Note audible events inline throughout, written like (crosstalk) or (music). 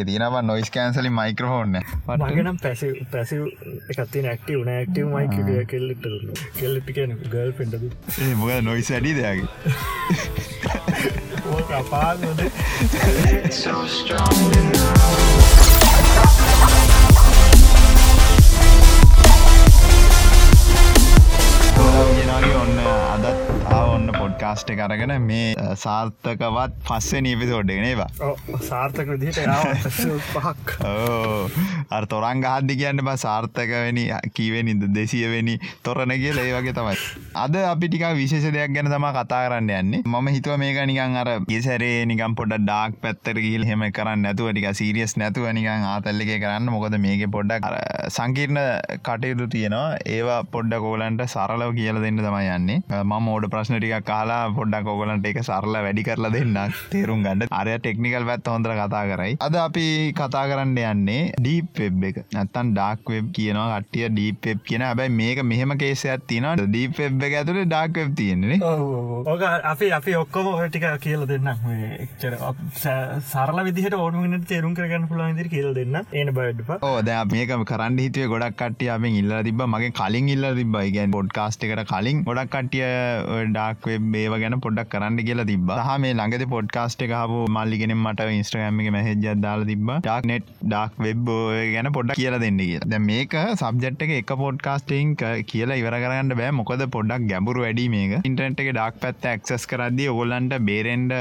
මේක තියෙනවා noise cancelling මයික්‍රහෝන්න මගනම් පැසි පැසි එකත්ති නැක්ටව නෑක්ටව මයික කෙල්ලෙට කෙල්ලෙටි කියන ගල් පෙන්ඩද මොක නොයිස් ඇඩි දෙයාගේ ඕක පොඩ්කාස්ට කරගෙන මේ සාර්ථකවත් පස්සේ නීපිසෝඩ්ගෙන ඒවා සාර්ථක විදිහට පහක්. අර තොරන් ගහද්දි කියන්න බ සාර්ථකවැනි කීවෙනිද දෙසියවෙනි තොරණ කියල ඒ වගේ තමයි. අද අපි ටික විශේෂ දෙයක් ගැන තම කතා කරන්න යන්නේ. මම හිතුව මේක නිකන් අර ඉසරේ නිකම් පොඩ ඩාක් පැත්තර ගිල් හෙම කරන්න නැතුව ටික සිරියස් නැතුව නිකන් ආතල්ලක කරන්න. මොකද මේක පොඩ්ඩක් සංකීර්ණ කටයුතු තියෙනවා. ඒවා පොඩ්ඩ කෝලන්ට සරලව කියල දෙන්න තමයි යන්නේ. මම ඕඩ ප්‍රශ්න ටික කාලා පොඩ්ඩක් ඔගලන්ට එක සරල වැඩි කරලා දෙන්න තේරුම් ගන්න. අරය ටෙක්නිකල් පැත් හොඳර කතා කරයි. අද අපි කතා කරන්න යන්නේ ඩීප් වෙබ් එක. නැත්තන් ඩාක් වෙබ් කියනවා කටිය ඩීප් වෙබ් කියන. හැබැයි මේක මෙහෙම කේසයක් තියෙනවා. ඩීප් වෙබ් එක ඇතුලේ ඩාක් වෙබ් තියෙන්නේ ඕක අපි අපි ඔක්කොම ටික කියල දෙන්න එක්චර සරල විදිහට ඕනුගෙනට තේරුම් කරගන්න පුළුවන් ඉදිරි කියල දෙන්න. ඒන බඩ්ප ඕද මේක කරන්න හිතුවේ ගොඩක් කටිය අපෙන් ඉල්ල තිබ මගේ කලින් ඉල්ල තිබයි ගැන් පොඩ්කාස්ට එකට කලින්. ගොඩක් කටිය ඩක් වෙබ් ඒව ගැන පොඩක් කරන්න කියලා තිබ හ මේ ළඟද පොඩ්කාස්ට එකහපු මල්ලිගෙන මට ඉස්ට්‍රගම්ම එක මැහෙජ දාල තිබ ඩක් නෙට් ඩක් වෙබ් ගැන පොඩ්ඩක් කියලා දෙන්න කිය ද මේක සබ්ජට් එක එක පොඩ්කාස්ටිං කියලා ඉවර කරන්න බෑ. මොකද පොඩක් ගැඹුරු වැඩි මේක. ඉන්ටරට එක ඩක් පැත්ත ඇක්සස් කරද්දි ඔගොල්ලන්ට බේරෙන්ඩ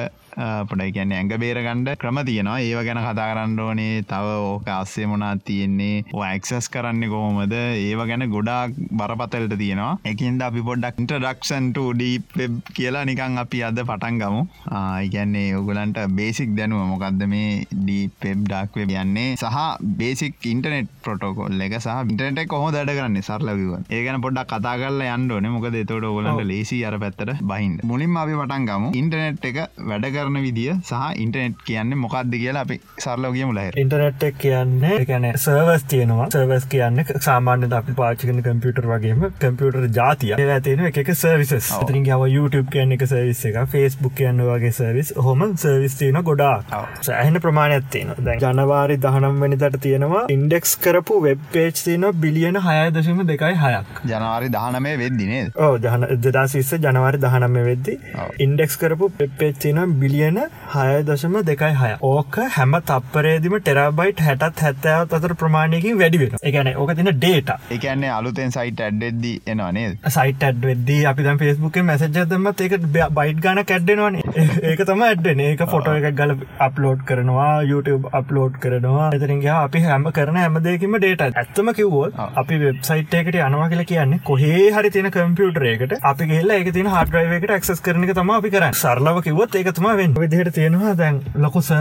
පොඩයි කියන්න ඇඟ බේරගණ්ඩ ක්‍රම තියෙනවා. ඒව ගැන කතා කරන්න ඕනේ. තව ඕක අස්සේ මොනා තියෙන්නේ. ඇක්සස් කරන්න කොහොමද? ඒව ගැන ගොඩාක් බරපතල්ට තියෙනවා. එකින්ද අපි පොඩ්ඩක් ඉන්ටරක්ෂන්ට ඩීප් කියලා නිකං අපි අද පටන් ගමු. ආයිගැන්නේ ඔගලන්ට බේසික් දැනුව මොකක්ද මේ ඩීපෙබ් ඩක් වෙබ් යන්නේ? සහ බේසික් ඉන්ටනෙට් පොටෝකොල් එක සහ ඉන්ටනට කොහො දඩ කරන්නේ? සරලවිව ඒගන පොඩ්ඩක් කතා කරලා යන්නඩන මොකද තොට ඔගලන්ට ලේසි අර පැත්තට බහින් මුලින් අපි පටන් ගමු. ඉන්ටනෙට් එක වැඩ කරන විදිිය සහ ඉන්ටනෙට් කියන්න මොකක්ද කියලා අපි සරලෝගිය මුලහ ඉන්ටනෙට් කියන්නේ ගැන සර්වස් තියෙනවා. සර්වස් කියන්න සාමාන්‍ය අපි පාචිකන කම්පියුටර් වගේම කම්පියුටර් ජාතිය තියෙන එක සර්විස් තිරින් ව YouTube කියන එක සර්විස් එක ෆස්බුක් කියන්න වගේ සර්විස් හොම සර්විස් තියෙන ගොඩා සෑහන ප්‍රමාණයක් තියෙන දැ ජනවාරි දහනම් වැනිතට තියෙනවා ඉන්ඩෙක්ස් කරපු වෙබ් පේච් තියෙන බිලියන හය දශම දෙකයි හයක්. ජනවාරි දහනමේ වෙද්දිනේ ඕ ජන දදාසිස්ස ජනවාරි දහනම වෙද්දි ඉන්ඩෙක්ස් කරපු පෙප්පේච් තියෙන බිලියන හය දශම දෙකයි හය. ඕක හැම තප්පරේදිම ටෙරබයිට් හැටත් හැත්තෑවත් අතර ප්‍රමාණයකින් වැඩි වෙන එකන ඕක තින ඩේට එකන්නේ අලුතෙන් සයිට ඇඩ්ඩෙද්දි එනවානේ සයිට ඇඩ්වෙද්දී අපි ෆස්බුක් මැසජ දමත් ඒක බයිට් ගන කැඩ්ඩෙනවාන ඒක තම ඇඩ්ඩන ඒක ෆොටෝ එක ගල අප්ලෝඩ් කරනවා YouTube අප්ලෝඩ් කරනවා. එතරින්ගේ අපි හැම කරන හැමදේකිම ඩේට ඇත්තම කිව්වෝත් අපි වෙබ්සයිට් එකට යනවා කියලා කියන්නේ කොහේ හරි තියෙන කම්පියුටරේකට අපි ගේල්ල එක තින හඩරයිව එකට ක්සස් කරන තම අපි කර සරලව කිවොත් ඒක තම වෙන් විදිහට තියෙනවා. දැන් ලොකුස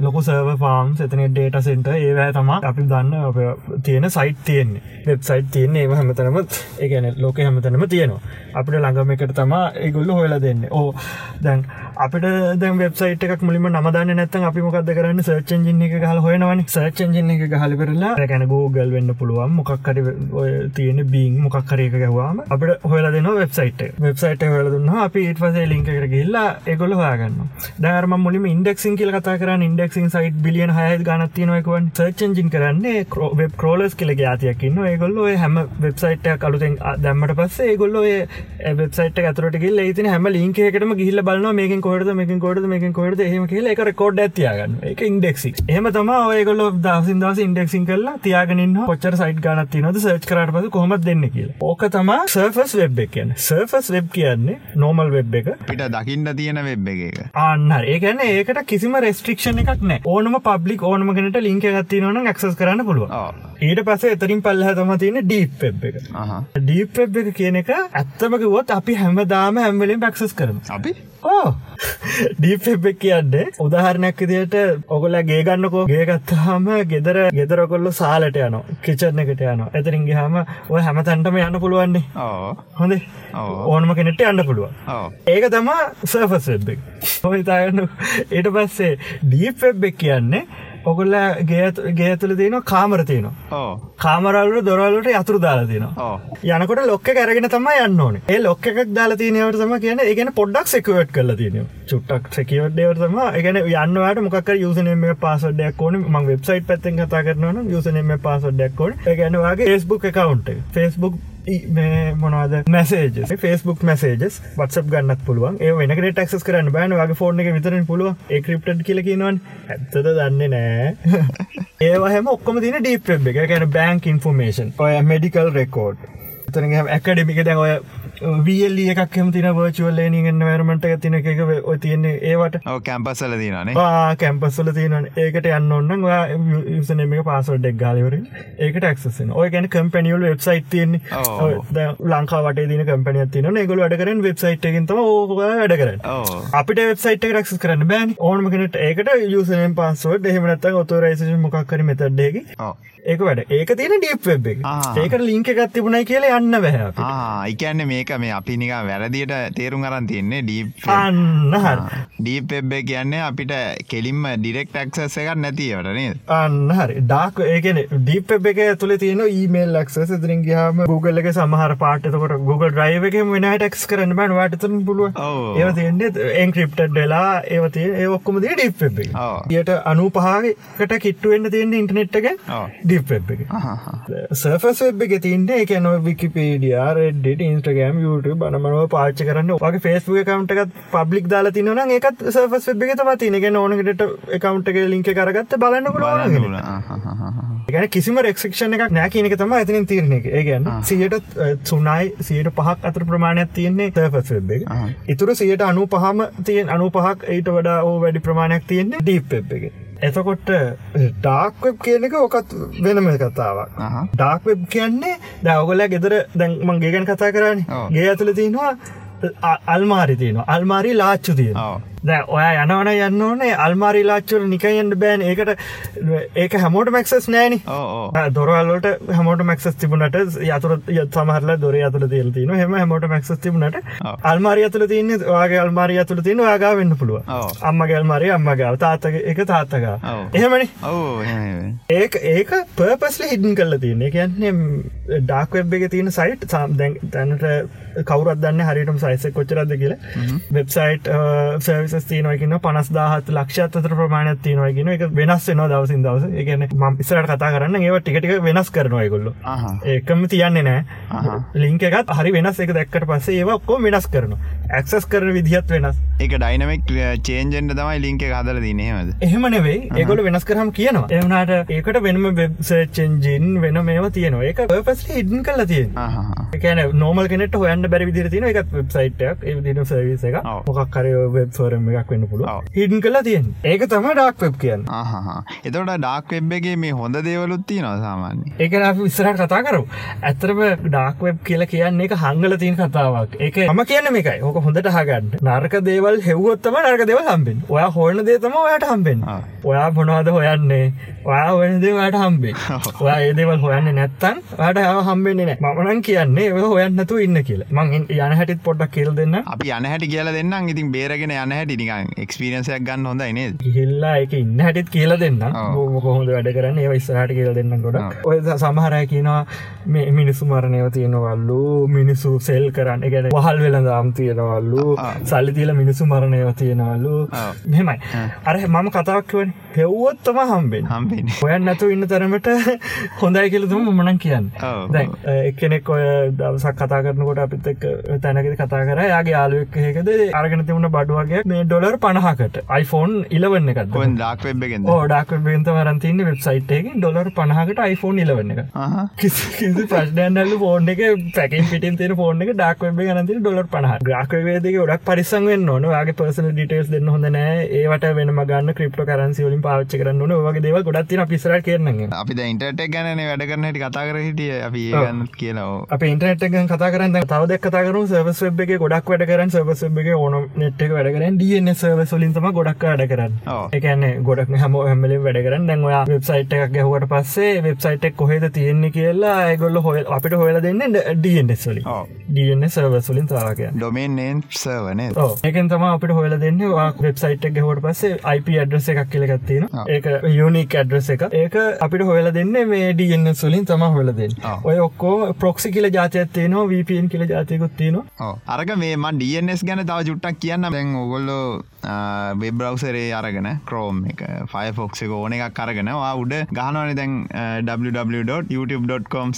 ලොකු සර්ව ෆාම් එතන ඩේට සෙන්ට ඒවෑ තම අපි දන්න තියෙන සයිට් තියෙන්නේ. වෙබ්සයිට් තියන්නේ ඒ හැමතනම ඒගැන ලෝක හැමතනම තියෙනවා. අපිට ළඟම එකට තමා ඒගොල්ල හොයලා දෙන්න. ඕ දැන් අපිට දැ වෙබ්සයිට එකක් මුලිම නමදාන්න නැත්තන් අපි මොකක්ද කරන්න? සර්චන් ජින්න එක හල් හොයනවන. සර්චන් ජින්න එක හල කරලා රැකැන ගෝගල් වෙන්න පුළුවන්. මොකක්කර තියෙන බීන් මොකක්කරයක ගැවාම අපට හොයලා දෙන වෙබ්සයිට වෙබ්සයිට හොල දුන්න අපි ඉට පසේ ලින්ක කර ගල්ලා ඒගොල හයාගන්න දරම මුලිම ඉන්ඩෙක්සින් කියල කතා කරන්න ඉන්ඩෙක්සින් සයිට බිලියන් හය ගනත්තියනවකුවන් සර්චන්ජින් කරන්නේ වෙබ් කරෝලස් කියල යාතියකින්න ඒගොල්ල හැම වෙබ්සයිට අලුතෙන් දැම්මට පස්සේ ඒගොල්ලො වෙබ්සයිට ඇතරට ල ති හම ලින්කකටම ගිල්ල බලන මේක කොඩ මේක කොඩ මේක කොඩ හම කියල එක රකෝඩ් ඇතියාගන්න එක ඉන්ඩෙක්සි එහම තම ඔයගොල දසින් දස ඉන්ඩෙක්සින් කරලා තියාගෙන පොච්චර සයිට් ගනත් නොද සර්ච් කරට පස කොම දෙන්න කියලා. ඕක තම සර්ෆස් වෙබ් එක කියන සර්ෆස් වෙබ් කියන්නේ නෝමල් වෙබ් එක. පිට දකින්න තියෙන වෙබ් එක අන්න ඒකන ඒකට කිසිම රෙස්ට්‍රික්ෂණ එකක් නෑ ඕනම පබ්ලික් ඕනම කෙනට ලින්ක ගත්ති නොන ක්සස් කරන්න පුළුව ඊට පස එතරින් පල්හ තම තියෙන ඩීප් වෙබ් එක. ඩීප් වෙබ් එක කියන එක ඇත්තමකිවොත් අපි හැමදාම හැම්වලින් පැක්සස් කරන අපි? ඕ ඩීපෙබ් කියන්නේ උදාහරණයක් විදියට ඔගොල ගේගන්නකෝ ගේගත්තාම ගෙදර ගෙදරකොල්ල සාලට යන කිචරන එකට යන එතරින්ගේ හම ඔය හැම තැන්ටම යන්න පුළුවන්නේ හොඳ? ඕනම කෙනෙට යන්න පුළුවන්. ඒක තමා සර්ෆස් වෙබ් ඔහිතාගන්න ඊට පස්සේ ඩීපෙබ් එක කියන්නේ ඔගොල්ල ගේ තුළ තියෙන කාමර තියෙනවා. ඕ කාමරල්ලට දොරල්ලට යතුරු දාලා තියෙනවා. ඕ යනකොට ලොක්ක කැරගෙන තම යන්න ඕන. ඒ ලොක්ක එකක් දාලා තියනවට තම කියන ඒගෙන පොඩ්ඩක් සෙකුවට් කල තියන චුට්ටක් සැකවට්ඩේවට තම එකන යන්නවට මොකක් යුසනම පස්සඩයක් ඕන. ම වෙබ්සයිට් පැත්තෙන් කතා කරනවන යුසනම පස්සඩයක් ඕන. ගැනවාගේ ෆස්බුක් එකකවන්ට ෆස්බුක් මේ මොනවද? මැසේජ ෆස්බුක් මැසේජස් වත්සප් ගන්නත් පුළුවන්. ඒ වෙනකට ටක්ස් කරන්න බෑන. වගේ ෆෝර්න එක විතරන පුළුව ඒ ක්‍රප්ට කියලකිනවන් ඇත්තද දන්නේ නෑ. (laughs) ඒවහම ඔක්කොම තින ඩීප් එක. ගැන බෑන්ක් ඉන්ෆර්මේෂන් ඔය මෙඩිකල් රෙකෝඩ් තන ඇකඩමික දැන් ඔය වල් එකක් එම තින වර්චුවල් ලේනිගෙන් වැරමට තින එක තියන්නේ ඒවට. ඕ කැම්පස්සල තිනනේ කැම්පස්සල තියන ඒකට යන්න ඔන්න යසනම පාසොඩ්ඩක් ගාලවර ඒකට ක්සන ඔය ගැන කම්පැනිියල් වෙබ්සයිට් තියන්නේ. ඔව්. ලංකාවට දින කම්පනිය තින ගොල වැඩ කරන වෙබ්සයිට් එකින් ඕක වැඩ ඕ අපිට වෙබ්සයිට් රක්ස් කරන්න බෑන් ඕනම කෙනට ඒකට යුසනම් පස්සෝඩ් එහෙමනත්ත ඔතෝරයිසි මොක්කර මෙතඩ්ඩේකි ඕ ඒක වැඩ. ඒක තියෙන ඩීප් වෙබ් එක. ඒකට ලිංක එකත් තිබුණයි කියලා යන්න බැහැ. ඒකන්න මේක මේ අපි නිකා වැරදියට තේරුම් අරන් තියන්නේ ඩීප් අන්න හරි. ඩීප් එබ්බ කියන්නේ අපිට කෙලින්ම ඩිරෙක්් ක්සස් එකක් නැතිවට නේද? අන්න හරි. ඩාක් ඒකන ඩීප් වෙබ් එක තුළ තියෙන ඊමේල් ලක්ස තිරින් ගහම Google එක සමහර පාටතකොට Google ්‍රයිව එක වෙන ටක්ස් කරන්න බන් වාටතන පුළුව. ඒව තියන්නේ එන්ක්‍රප්ට වෙලා ඒවතිය ඒ ඔක්කොම දී ඩිප් එක. ඔව්. යට අනු පහකට කිට්ටුවෙන්න්න තියෙන ඉන්ටනෙට් එක. ඩිප් වෙබ් එක. සර්ෆස් වෙබ් එක තින්ට එකන විකිපීඩිය රෙඩ්ඩට ඉන්ස්ට්‍රගම් YouTube බනමනව පාච්ච කරන්න. වගේ ෆේස්බුක කවන්ට එකත් පබ්ලික් දාලා තිනන ඒකත් සර්ෆස් වෙබ් එක තම තිනක ඕනකට එකකවන්ට එක ලින්ක කරගත්ත බලන්න ගැන කිසිම රෙක්ෂක්ෂණ එකක් නෑ කියනක තම ඇතිනින් තිරණ එක ඒගැන් සියට සුනයි සියට පහක් අතර ප්‍රමාණයක් තියන්නේ සර්ෆස් වෙබ් එක. ඉතුර සියට අනු පහම තියෙන් අනු පහක් ඊට වඩා ඕ වැඩි ප්‍රමාණයක් තියෙන්නේ ඩීප් එක එතකොට ඩාක්වෙබ් කියන එක ඕකත් වෙනම කතාවක්. ඩාක් වෙබ් කියන්නේ දවගොල ගෙදර දැන් මං ගෙගන් කතා කරන්න. ගේ ඇතුළ තියෙනවා අල්මාරි තියෙනවා. අල්මාරි ලාච්චු තියෙන දැ ඔය යනවන යන්න ඕනේ. අල්මාරි ලාච්චුර නිකයන්න බෑන්. ඒකට ඒක හැමෝට මැක්සස් නෑන දොරවල්ලට හමෝට මැක්සස් තිබුණට යතුර සමහරල දොර අතුල තියල් තින හෙම හැමෝට මැක්සස් තිබුණට. අල්මාරි අතුල තියන්න වාගේ අල්මාරි අතුල තින යාගා වෙන්න පුළුව ඔව්. අම්මගේ අල්මාරි අම්මගාව තාත්තක එක තාත්තගා ඔව්. එහෙමනි? ඔව් ඒක පර්පස්ල හිඩන් කල්ල තියන්න. කියන්නේ ඩාක්වෙබ් එක තියෙන සයිට් සම් දැන් තැනට කවරත් දන්න හරිටම සයිස කොච්චරද කියල. වෙබ්සයිට් සර්විස තියනවකින්න පනස් දාහත් ලක්ෂ අතර ප්‍රමාණයක් තියනවගෙන එක වෙනස් වෙන දවසින් දවස. එකන ම ඉස්සරට කතා කරන්න ඒව ටිකටික වෙනස් කරනවයගොල්ල ඒකම තියන්නේ නෑ. ලිංක එකත් හරි වෙනස් එක දැක්කට පස්සේ ඒ ඔක්කෝ වෙනස් කරන ඇක්සස් කරන විදිහත් වෙනස් එක ඩයිනමක් චේන්ජෙන්ට තමයි ලින්ක හදර දිනේමද එහෙම නෙවෙයි. ඒගොල වෙනස් කරහම් කියනවා. එවනාට ඒකට වෙනම වෙබ්සේචෙන්ජින් වෙන මේවා තියෙනවා. ඒක පස්ල හිඩන් කල්ල තියෙන එකන නෝමල් කෙනෙට හොයන්න බැරි විදිර තින එකත් වෙබ්සයිට්යක් ඒ දින සවිස එක ඔව්. මොකක් කර වෙබ් ෆෝරම එකක් වෙන්න පුළුව. හිඩන් කලා තියෙන් ඒක තම ඩක් වෙබ් කියන්න. එතොට ඩාක් වෙබ්බගේ මේ හොඳ දේවලුත්ති නවා සාමාන්‍ය ඒක විස්සරට කතා කරු ඇතරම ඩක් වෙබ් කියල කියන්නේ එක හංගල තියන කතාවක්. ඒක ම කියන්න මේකයි. ඕක හොඳට හගන්න නර්ක දේවල් හෙව්වොත්තම නර්ක දේව හම්බෙන් ඔය හෝන දේතම ඔයට හම්බෙන්. ඔයා මොනවද හොයන්නේ? ඔයා වෙන දේවට හම්බේ ඔයා ඒදේවල් හොයන්න නැත්තන් ට හම්බෙන්නේ නෑ මමනන් කියන්නේ ඔය හොයන්නතු ඉන්න කියල. මං යන හැටිත් පොඩ්ඩක් කියල් දෙන්න අපි යන හැටි කියල දෙන්නම්. ඉතින් බේරගෙන යන හැටි නිකන් එක්ස්පිරියන්සයක් ගන්න හොඳයි නේද? ගිහිල්ලා එක ඉන්න හැටිත් කියල දෙන්න. කොහොඳ වැඩ කරන්න? ඒ ඉස්සරහට කියල දෙන්න ගොඩ ඔව්. ඔය සමහරය කියනවා මේ මිනිස්සු මරණයව තියෙනවල්ලු මිනිස්සු සෙල් කරන්න. ගැන වහල් වෙල දාම් තියෙනවල්ලු ආ. සල්ලිතිල මිනිසු මරණයව තියෙනවල්ලු ඔව්. මෙමයි අර මම කතාක්වෙන් හෙව්වොත්තම හම්බෙන් හම්බෙන හොයන් නැතු ඉන්න තරමට (laughs) හොඳයි කියලතුම මනන් කියන්න. දැන් එක්කෙනෙක් ඔය දවසක් කතා කරනකොට අපිත් එක් තැනකෙ කතා කර. යාගේ යාලුවක් එකද අරගෙන තිබුණ බඩුවගේ මේ ඩොලර් පණහකට. iPhoneෆෝන් ඉලවන්න එකත් කොන් ඩාක් වෙබ්බගෙන්ද ඩක් බෙන්ත වරන්තින්න වෙබ්සයිට්ගේ ඩොලර් පණහකට iPhoneෆෝන් ඉලවන්න එක කිසි ප්‍රශ්නයන්නල්ල ෆෝන් එක. පැකින් පිටින් තින ෆෝන් එක ඩක් වෙබ් ගනති ඩොලර් පහ ග්‍රාකවේදක ොඩක් පරිසං වෙන්න ඕන ගේ පර්සන ඩිටේස් දෙන්න හොඳ නෑ. ඒවට වෙන ගන්න ක්‍රප්ට කරන්සි වලින් පාච්ච කරන්න වගේ දේව ගොඩත් පිසර කරන අපි ඉන්ටට ගැන වැඩ කරන හැටි කතා කර හිටිය. අපි. ඒගන්න කියලා අප ඉන්ටනෙට් එක කතා කරන්න තවද කතර සර්වස් වෙබ් එක ගොඩක් වැඩ කරන්න සර්වස් වෙබ් එක ඕන නෙට් එක වැඩ කරන්න. DN සර්වස් වලින් තම ගොඩක් වැඩ කරන්න. එකන ගොඩක් හම හැමලින් වැඩ කරන්න. දැන් ඔයා වෙබ්සයිට් එකක් ගැහුවට පස්සේ වෙබ්සයිට් එක කොහෙද තියෙන්නේ කියලා ඒගොල්ල හොල් අපිට හොල දෙන්න වලින්. ඔව්. DN සර්වස් වලින් තාවකය ඩොමේන් නේම් සර්වනේ ඒකන් තම අපිට හොල දෙන්න වෙබ්සයිට් එක ගැහුවට පස්සේ IP අඩ්‍රස එකක් කියලගත්තින. ඒක යුනික් ඇඩ්‍රස එක. ඒක අපිට හොල දෙන්න මේ DNS වලින් තම හොල දෙන්න. ඔය ඔක්කෝ ප්‍රොක්සි කියල ජාතයත්තේනවා VPN කියල ජාතයකුත්තිනවා අරග මේම ඩස් ගැන තව චුට්ටක් කියන්න. දැන් ඔගොල්ලෝ වෙබ්‍රවසරේ අරගෙන කරෝම් එක ෆයිෆොක්ස එක ඕන එකක් කරගෙනවා උඩ ගහනවන. දැන් www.youtube.com/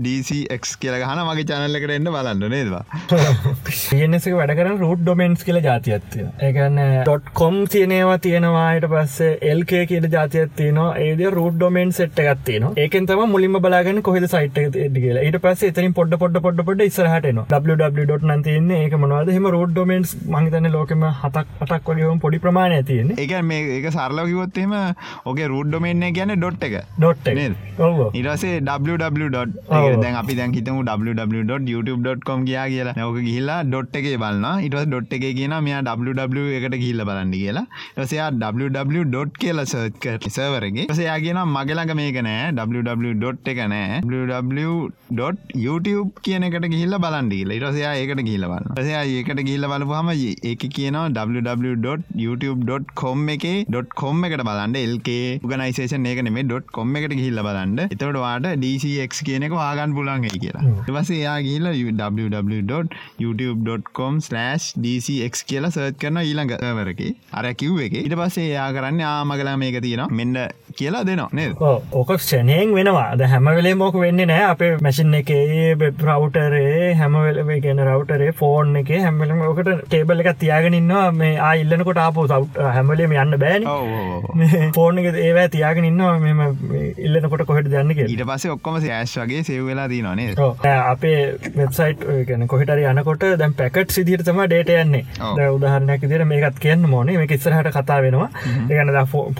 dcx කියල ගහන මගේ චනල්ලකට එන්න බලන්න නේදවා (laughs) එක වැඩ කරන රුට් ඩොමෙන්ස් කියල ජාතියත්තිය ඒකන්න ඩොට්කොම් තියනවා. තියෙනවාට පස්සේ එල්ක කියට ජාතියක් තියනවා. ඒද රුට් ඩොමෙන් සට් එකත්තින ඒකෙන් තම මුලින්ම බලාගෙන කොහෙද සයිට් කියලා. ඊට පස්ස එතරින් පොඩ පොඩ පොඩ පොඩ ඉස්සරහටන www. නතියන්න ඒක මොනවද? හෙම රුට් ඩොමෙන්ස් මහිතන ලෝකම හතක් අටක් වගේම පොඩි ප්‍රමාණය තියෙන්නේ. එක මේ එක සරලකිවොත්තෙම ඕගේ රුඩ්ඩොමෙන්න්න ගැන ඩොට් එක ඩොට් ඉරසේ. දැන් අපි දැන් හිතමු www.youtube.com කියා කියලා. නෝක ගිහිල්ලා ඩොට් එකේ බලන්න ඉටස් ඩොට් එක කියන මෙයා www එකට ගිල්ල බලන්න කියලා. රසයා www. කියලා සර්ච් කර සර්වරගේ සයා කියන මගලඟ මේක නෑ www. එක නෑ. Www.youtube කියන එකට ගිහිල්ල බලන්ඩීල ඉරසයා ඒකට ගිහිල බලන්න රසයා ඒකට ගිල්ල බලපුහම ඒක කියනවා www.youtube.com එකේ .com එකට බලන්න. එල්කේ ගනයිසේෂන් ඒක නෙමේ .com එකට ගිහිල්ල බලන්න. එතට වාට DCX කියන එක වාගන් පුලන්ගේ කියලා. ඉවස එයා ගිල්ල www.youtube.com/ DCX කියලා සර්ච් කරන ඊළඟ වරක අර කිව් එක. ඉට පස්සේ එයා කරන්න ආමගලා මේක තියෙන මෙන්න කියලා දෙනවා නේද? ඕක ෂණයෙන් වෙනවා. ද හැමවෙලේ මෝක වෙන්න නෑ අපේ මැසින් එකේ රවටරේ හැමවෙල ගැන රවටරේ ෆෝන් එක හැමලම ඕකට ටේබල් එක තියාගෙනන්නවා මේ ආ ඉල්ලනකොට ආපෝ සව් හැමලේම යන්න බෑන. ෆෝර්න එක ඒවෑ තියාගෙන ඉන්නවා. මෙම ඉල්ලනකොට කොහෙට දන්න ඊට පස්සේ ඔක්කොම සෑශ් වගේ සෙව් වෙලා තියෙනවා නේද? අපේ වෙබ්සයිට් ගැන කොහට යනකොට දැන් පැකට් සිදිට තම ඩේට යන්නේ උදාහරණයක් දිර මේකත් කියන්න මොනේ මේ ඉස්සරහට කතා වෙනවා. ඒගන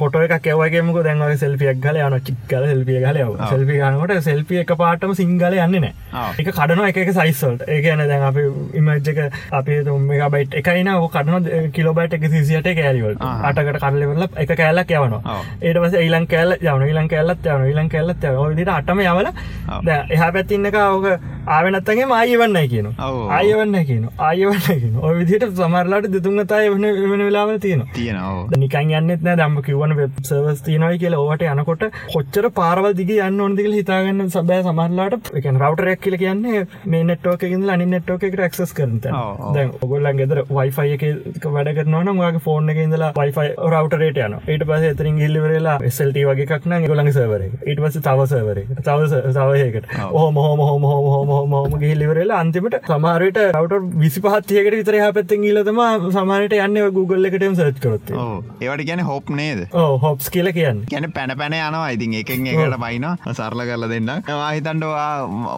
ෆොටෝ එක කැවගේමක දැන්වගේ සෙල්පියක් ගල යන චික්කල සෙල්පිය ගල. සෙල්පි ගනකොට සෙල්පිය එක පාටම සිංහල යන්නේ නෑ. එක කඩන එක සයිස්සල්ට ඒකන දැන් අප ඉමජ්ජක අපේ තුම්ම බයිට් එකයින කඩන කිලෝබයිට් එක සිසියට කෑලිවල් ආහා. අටකට කල්ලෙවල එක කෑල්ලක් යවනවා. ඔව්. ඒට පස ඉලන් කෑල්ල යවන ඉලන් කැල්ලත් යවන ඉලන් කැල්ලත් දිට අටම යවල එහ පැත්තින්නක ඕක ආවනත්තගේ ආයවන්නයි කියන ඔව්. ආයවන්න කියන ආයවන්න කියන ඔය විදිට සමරලාට දෙතුන්ගතයි වන වෙන වෙලාව තියෙන තියෙනවා නිකන් යන්නෙත් නෑ දම්ම කිවන වෙබ් සර්වස් තියනයි කියලා ඕවට යනකොට කොච්චර පාරවල් දිග යන්න ඕනදිකල හිතාගන්න සබෑ සමරලාට එක රවටරයක් කියල කියන්නේ මේ නෙට්ෝක ල අනි නෙට්ෝක එකට ක්සස් කරත ඔගොල්ලන් ගෙදර වයිෆයි එක වැඩ කරනවන වාගේ ෆෝර්න එක ඉඳලා වයිෆයි රවටරේට යන ඊට පස එතරින් ගිල්ලිවරලා ස්ල්ට වගේ එකක්න ගොලඟ සවර ඊට පස තව සවර තව සවයකට මොහොම හොම හොම හොම හොම හොම ගිල්ලිවරලා අන්තිමට සමාරයට රවට විසි පහත්යකට විතර පැත්තෙන් ගිලතම සමාරයට යන්න Google එකටම සර්ච් කරොත්. ඕ ඒවට ගැන හොප් නේද? හොප්ස් කියල කියන්න. ගැන පැන පැන යනවා. ඉතින් එකෙන් එකට පයින සරල කරල දෙන්න. හිතන්ටවා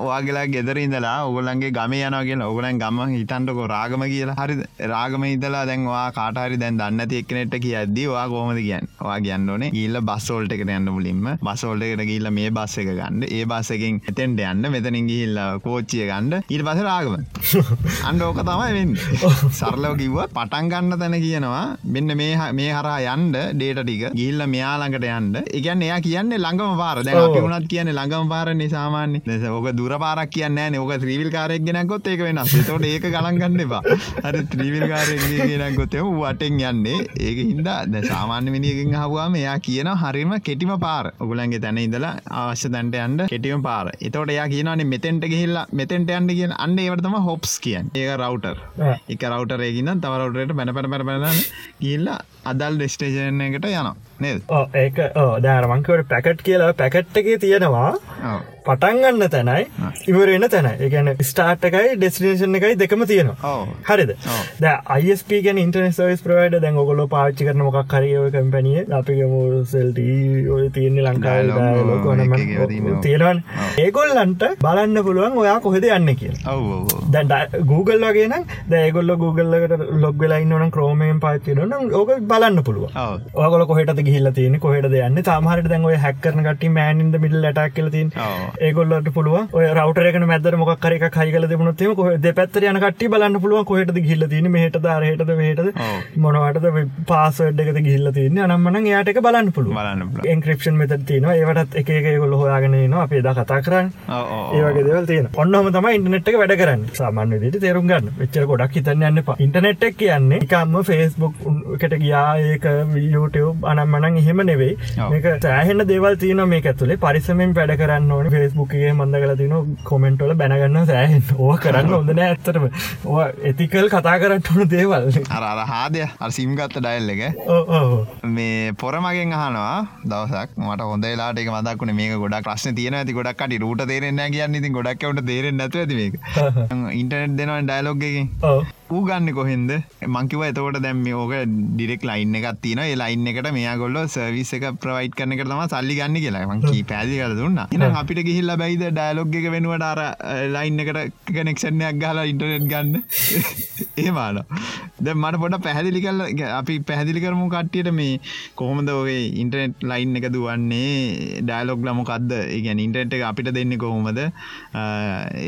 වාගලා ගෙදරඉදලා ඔගලන්ගේ ගම යනගෙන ඔගලන් ගම හිතන්ටකො රාගම කියලා. හරි රාගම ඉදලා දැන්වා කාටහරි දැන් දන්න තියක්නෙට කියද්දී වා කෝමද කියන්න? වා කියන්න ඕනේ ගිල්ල බස්සෝල්ට එකට යන්න මුලින්ම. බසෝල්ට එකට ගිල්ල මේ බස්ස එක ගන්න. ඒ බස්සකින් එතෙන්ට යන්න. මෙතනින් ගිහිල්ල කෝච්චිය ගන්න. ඊට පස රාගම. (laughs) අන්න ඕක තමයි වෙන්න. (laughs) සරලව කිව්ව පටන් ගන්න තැන කියනවා. මෙන්න මේ හරා යන්ඩ ඩේට ටික. ගිල්ල මෙයාළඟට යන්ඩ එකන් එයා කියන්නේ ළඟම පාර. අපි වුණත් කියන්නේ ළඟම පාරන්නේ සාමාන්‍ය. දැන් ඕක දුර පාරක් කියන්නේ ඕක ත්‍රීවිල් කාරයක් ගෙනක්කොත් ඒක වෙනස්. ඒතකොට ඒක ගණන් ගන්න එපා. අර ත්‍රීවිල් කාරයක් ගෙනක්කොත් එහම වටෙන් යන්නේ. ඒක හින්දා දැන් සාමාන්‍ය මිනිහකින් අහුවාම එයා කියන හරිම කෙටිම පාර. ඔගලන්ගේ තැන ඉඳලා අවශ්‍ය තැනට යන්න කෙටිම පාර. එතකොට එයා කියනවානේ මෙතෙන්ට ගිහිල්ලා මෙතෙන්ට යන්න කියන අන්න ඒවට තමයි හොප්ස් කියන්නේ. ඒක රවුටර් එක රවටරේ ගින්න තව රවටරයට පැන පැන පැන පැන ගිහිල්ලා අදල් ඩෙස්ටේෂන් එකට යනවා. නේද? ඒක දෑරමංකවට පැකට් කියලා පැකට් එක තියෙනවා. පටන්ගන්න තැනයි ඉවරෙන තැන එකන ස්ටාර්ට් එකයි ඩෙස්ටිනේෂන් එකයි දෙකම තියෙනවා. හරිද. ද අයිස්ප ගැන ඉන්ටර්නෙ සවිස් ප්‍රවයිඩ දැන් ඔගොල පාච්චි කරන මොක් කරියව කම්පැනිය අපිගම සෙල්ට ඔය තියන්නේ ලංකාව Dialog, ඔව්, එක එක ඒවා තියෙනවා. තියෙනවන්. ඒගොල්ලන්ට බලන්න පුළුවන් ඔයා කොහෙද යන්න කිය ඔව් ඔව් දැන් Google වගේ නම් දැගොල්ල Googleලකට ලොග් වෙලයින්න ක්‍රෝමයෙන් පාචන ඕක බලන්න පුළුව ඔව්. ඕගල ගිහිල්ල තියෙන කොහට යන්න? තමහට දැන් ඔය හැක්කරන කට මෑන්ද මිඩල් ලටක් කලතින් ඔව්. ඒගොල්ලට පුළුව රවටරක මැදර මොක් කර කයිගල දෙමුණොත්තම කොහ දෙපැත්තර යන කට බලන්න පුළුව කොහට ගිල්ල තින හට හට ඔව්. මොනවටද පාසඩ්ක ගිල්ල තින්න අනම්මන යාටක බලන්න පුළුව. එන්ක්‍රපෂන් මෙත තින ඒවටත් එක ගොල හොයාගෙන න අපේ ද කතා කරන්න. ඒවගේ දෙවල් තියෙන ඔන්නම තම ඉන්ටනෙට් වැඩ කරන්න. සාමාන්‍ය විදිහට තේරුම් ගන්න. වෙච්චර ගොඩක් හිතන්න යන්න එක කියන්නේ එකම්ම ෆේස්බුක් කට ගියා. ඒක YouTube අනම්මනන් එහෙම නෙවෙයි. මේක සෑහෙන දේවල් තියෙන මේක ඇතුලේ. පරිස්සමෙන් වැඩ කරන්න ඕනේ. Facebook එකේ මන්ද කරලා තියෙන කමෙන්ට් වල බැනගන්න සෑහෙන ඕවා කරන්න හොඳ නෑ ඇත්තටම. ඕවා එතිකල් කතා කරන්න ඕන දේවල්. අර හාදය. අර සිම් ගත්ත ඩයිල් එක. මේ පොරමගෙන් අහනවා දවසක්. මට හොඳ ලාට එක මදක්ුණ මේ ගොඩක් ප්‍රශ්න තියෙන ඇති. ගොඩක්ට රුට තේරෙන්න කියන්න. ඉතින් ගොඩක්වට තේරෙන් නැතු ඇති මේක. ඉන්ටනෙට් දෙනවා ඩයිලොග්ගෙන් ඔව් ඌ ගන්න කොහෙන්ද? මංකිව එතකොට දැම් මේ ඕක ඩිරෙක් ලයින්න එකක් තින ඒ ලයින්න එකට මෙයාගොල්ල සර්විස් එක ප්‍රවයිට් කරන එක තම සල්ලි ගන්න කියලා. මංකී පැදි කර දුන්න. එන අපිට ගිහිල්ල බයිද ඩයිලොග් එක වෙනුවට අර ලයින්න එකට කනෙක්ෂණයක් ගහලා ඉන්ටනෙට් ගන්න? (laughs) ඒමාන ද මට පොඩ පැහැදිලි කල අපි පැහැදිලි කරමු කට්ටියට මේ කොහොමද ඔගේ ඉන්ටනෙට් ලයින් එක දුවන්නේ ඩයිලොග් ලමොකක්ද ඉගැන ඉන්ටනෙට් එක අපිට දෙන්න කොහොමද?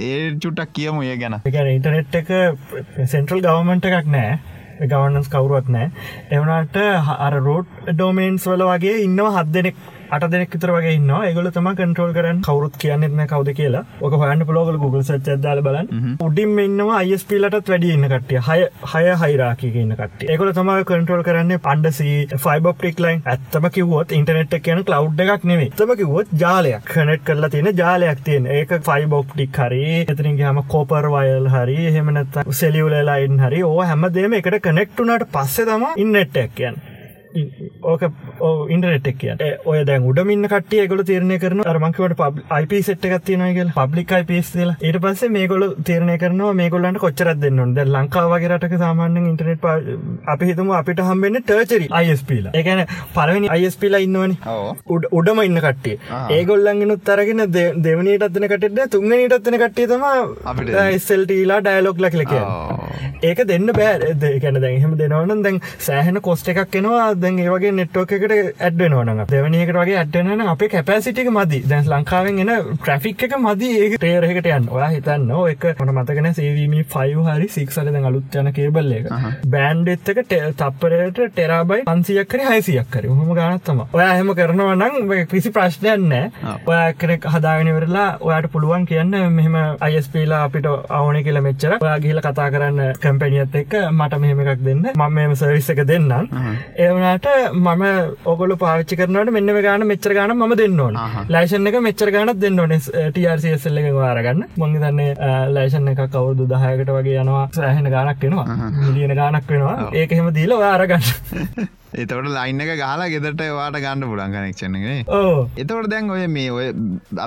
ඒ චුට්ටක් කියමු ඒ ගැන. එකන ඉන්ටනෙට් එක සෙන්ට්‍රල් ගවමන්ට එකක් නෑ. ගවනස් කවරුවත් නෑ. එවනට අර රෝඩ් ඩෝමේන්ස් වල වගේ ඉන්නවා හත් දෙනෙක්. අට දෙනෙක් විතර වගේ ඉන්න ඒගොල තම කන්ට්‍රෝල් කරන්න. කවරුත් කියන්නෙත්න කවද කියලා. ඕක හයන්න පලෝගල Google සච් දාල බලන්න. උඩින් ඉන්නවා අයිස්පිලටත් වැඩි ඉන්න කටිය හය හය හයිරාකික ඉන්න කට ඒකොල තම කන්ට්‍රෝල් කරන්න පන්ඩසි ෆයිබොප්ටික් ලයින් ඇත්තම කිවොත් ඉන්ටනෙට් කියන කලව් එකක් නෙවේ තම කිවොත් ජාලයක්. කනෙට් කරලා තියෙන ජාලයක් තියෙන. ඒක ෆයිබොප්ටික් හරි එතරින්ගේ හම කෝපර් වයල් හරි එහෙමනත් සෙලියවලලයින් හරි. ඕ හැමදේම එකට කනෙක්ටුනට පස්සේ තම ඉන්නට්ටක් කියන්න ඕක ඉන්ටනෙට් එක් කිය ඔය දැන් උඩමින්න කටිය ගොල තීරණය කරන අරමංකවට පබ් IP සෙට් එකක් තියෙනවාගල පබ්ලික් IPස් කියලා. ඊට පස්සේ මේගොල තීරණය කරනවා මේගොල්ලන්ට කොච්චරත් දෙන්න ඕන දැන් ලංකාව වගේ රටක සාමාන්‍යයෙන් ඉන්ටර්නෙට් අපි හිතමු අපිට හම්බෙන්නේ ටර්චරි ISP ලා. ඒ කියන්නේ පළවෙනි ISP ලා ඉන්නවනේ. උඩම ඉන්න කට්ටිය. ඒගොල්ලන්ගෙනුත් අරගෙන දෙ- දෙවනියටත් දෙන කටෙට තුන්වෙනියටත් දෙන කට්ටිය තමා අපිට ස්ල්ටලා ඩයලොග් ල කියල කිය ඒක දෙන්න බෑ. දැන් එහෙම දෙනවන දැන් සෑහෙන කොස්ට එකක් එනවා දැන් ඒවගේ නෙට්ෝක එකට ඇඩ්වෙනවන දෙවනියකට වගේ ඇඩ්වන අපේ කැපසිටික මදි. දැන් ලංකාවෙන් එන ට්‍රෆික් එක මදි. ඒ ටේරහකට යන්න. ඔයා හිතන්න එක මට මතකන සේවීම ෆයි හරි සික්සල දැන් අලුත් යන කේබල්ල එක. බෑන්ඩ් එත්තක තප්පරයට ටෙරාබයි පන්සියක් කර හයිසියක් කර හොම ගනත්තම ඔයා එහෙම කරනවා නම් කිසි ප්‍රශ්නයන්න ඔයා කෙනෙක් හදාගෙනවරලා ඔයාට පුළුවන් කියන්න මෙහෙම අයිස්පීලා අපිට අවන කියල මෙච්චර. ඔයා ගිහිල කතා කරන්න කැම්පැනිියත් එක්ක මට මෙහෙම එකක් දෙන්න. මම මෙම සර්විස් එක දෙන්නම් ඒවනට මම ඔගොල පාච්චි කරනට මෙන්න ගාන මෙච්චර ගාන ම දෙන්න ඕන. ලයිෂන් එක මෙච්චර ගානත් දෙන්න ඕන. ටRCSල්ල එක වාරගන්න. මොංගි දන්නේ ලයිෂන් එක කවුරුදු දහයකට වගේ යනවා. සෑහෙන ගානක් වෙනවා. මිලියන ගානක් වෙනවා. ඒක එහෙම දීල වාරගන්න (laughs) එතවට ලයින්න එක ගහලා ගෙදට වාට ගන්න පුලන් කනෙක්ෂණගේ එතවට දැන් ඔය මේ ඔය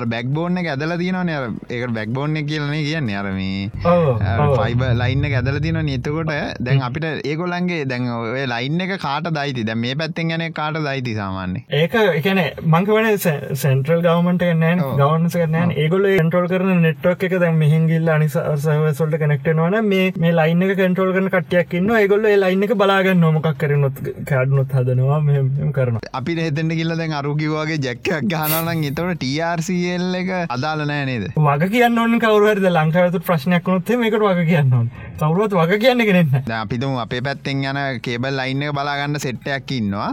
බැක්බෝන්න එක ඇදල තියනන ඒක බැක්බෝන්න කියලන කියන්න අරම ෆයිබ ලයින්න ඇදල තින නතකොට දැන් අපිට ඒගොලන්ගේ දැන් ඔය ලයින්න එක කාට දයිති දැ මේ පැත්තෙන් ගැන කාට දයිති සාමාන්‍ය ඒක එකන මංකවන සෙන්ට්‍රල් ගවමට නෑන් ගවන්ස කරනෑන් ඒගොල කටෝල් කරන නෙට්වක් එක දැන් මෙහිගිල්ල අනිසල්ට කනෙක්ටනවන මේ මේ ලයින්න එක කටෝල් කරන කටයක් ඉන්න ඒගොල්ල ලයින්න එක බලාගන්න නොමකක් කරනොත් කාඩනොත් හදනවා මෙම කරන අපි හෙතෙන්ට කිල්ල දැන් අරුකිවගේ ජැක්කක් ගහනනම් එතවට TRCL එක අදාල නෑ නේද? වග කියන්න ඕන කවරුවරද ලංකාවතු ප්‍රශ්නයක් නොත්තේ මේකට වග කියන්න කවරුවත් වග කියන්න කෙනෙන්න අපිතුම අපේ පැත්තෙන් යන කේබල් ලයින්න එක බලාගන්න සෙට්ටයක් ඉන්නවා.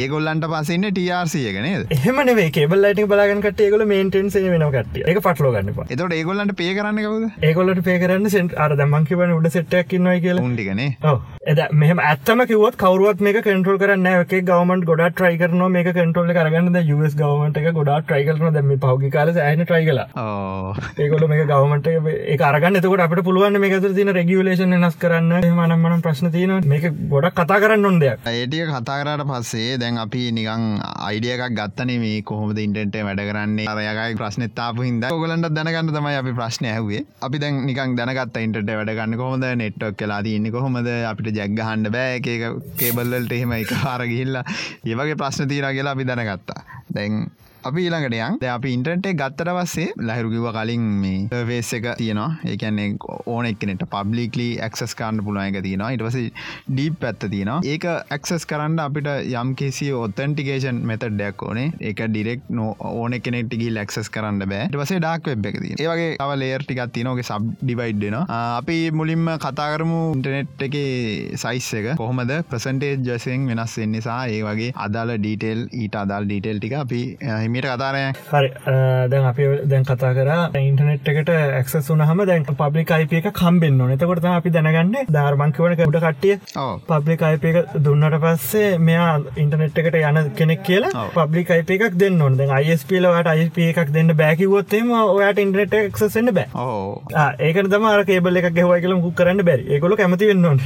ඒගොල්ලන්ට පසන්න TRC එක නේද? එහෙම නේ කේබල් ලයිට බලාගන්න කට ඒගොල මේන්ටන්සේ වෙන කට එක පටලෝ ගන්නපා එතට ඒගොල්ලන්ට පේ කරන්න කවද? ඒගොලට පේ කරන්න සෙන්ට අර දමංකිවන උඩ සෙට්ටයක් ඉන්නවා කියලා. ඔව්. එද මෙහම ඇත්තම කිවත් කවරුවත් මේ කටරල් කරන්න එක ගවමට ගොඩ ට්‍රයි කරන මේ කටරල් කරගන්න ස් ගවමට එක ගොඩා ට්‍රයි කරන දැම පහගි කාල ඇන ට්‍රයි කලා ඒකොල මේ ගවමට ඒ අරගන්න. එතකට අපට පුළුවන් මේ ඇතුර තින රෙගියලේෂන් නස් කරන්න. මනම්මනම් ප්‍රශ්න තියන මේක ගොඩක් කතා කරන්න ඔොන්දයක් ඒටිය කතා කරට පස්සේ දැන් අපි නිකං අයිඩියකක් ගත්තන මේ කොහොමද ඉන්ටෙන්ට වැඩ කරන්නේ. අරයකයි ප්‍රශ්නතාප හිද ගොලන්ට දැනගන්න තමයි අපි ප්‍රශ්නය ඇහුවේ. අපි දැන් නිකං දැනගත් ඉන්ට වැඩගන්න කොහොද නෙට්ක් කලා තියන්නේ කොහොමද? අපිට ජැග්ගහන්ඩ බෑ. ඒක කේබල්ලට එහෙම එක හර ගිහිල්ලා ඒවගේ ප්‍රශ්න තීර කියලා අපි දැනගත්තා. දැන් අපි ඊළඟටයන් ද අපි ඉන්ටරටේ ගත්තට පස්සේ ලහිරුකිව කලින් මේ වේස් එක තියෙනවා. ඒකන්නේ ඕන එක්නෙට පබ්ලික්ලි ඇක්සස් කරන්න පුළුවන් එක තියෙනවා. ඉටවස ඩීප් පැත්ත තියෙනවා. ඒක ඇක්සස් කරන්න අපිට යම් කිසි ඔත්තන්ටිකේෂන් මෙතඩයක් ඕනේ. ඒක ඩිරෙක් නෝ ඕන කෙනෙක්ටිගි ලක්සස් කරන්න බෑ. වසේ ඩක් වෙබ් එක තිය ඒවගේ තව ලේර් ටිකක් තියනෝගේ සබ් ඩිවයිඩ්න අපි මුලින්ම කතා කරමු ඉන්ටනෙට් එක සයිස් එක. කොහොමද ප්‍රසන්ටේජ් ජසයෙන් වෙනස් වෙන්න නිසා ඒ වගේ අදාල ඩීටෙල් ඊට අදාල් ඩීටෙල් ටික අපි හිමිට කතාරය හරි. දැන් අපි දැන් කතා කර ඉන්ටනෙට් එකට එක්සස් වනහම දැන් පබ්ලික් අයිප එක කම්බෙන්න්න නතකොට අපි දැනගන්න ධර්මංකවන උඩ කට්ටිය. පබ්ලික් අයිප එක දුන්නට පස්සේ මෙයා ඉන්ටනෙට් එකට යන කෙනෙක් කියලා පබ්ලික් අයිප එකක් දෙන්න ඕන. අයිස්පිලවට අයිප එකක් දෙන්න බැකිවොත්තේම ඔයාට ඉන්ටනෙට් එක්සෙන්න්න බෑ. ඒක තම කේබල එක ගෙවයි කියලම හු කරන්න බැරි. ඒකොල කැමති වෙන්න ඕන.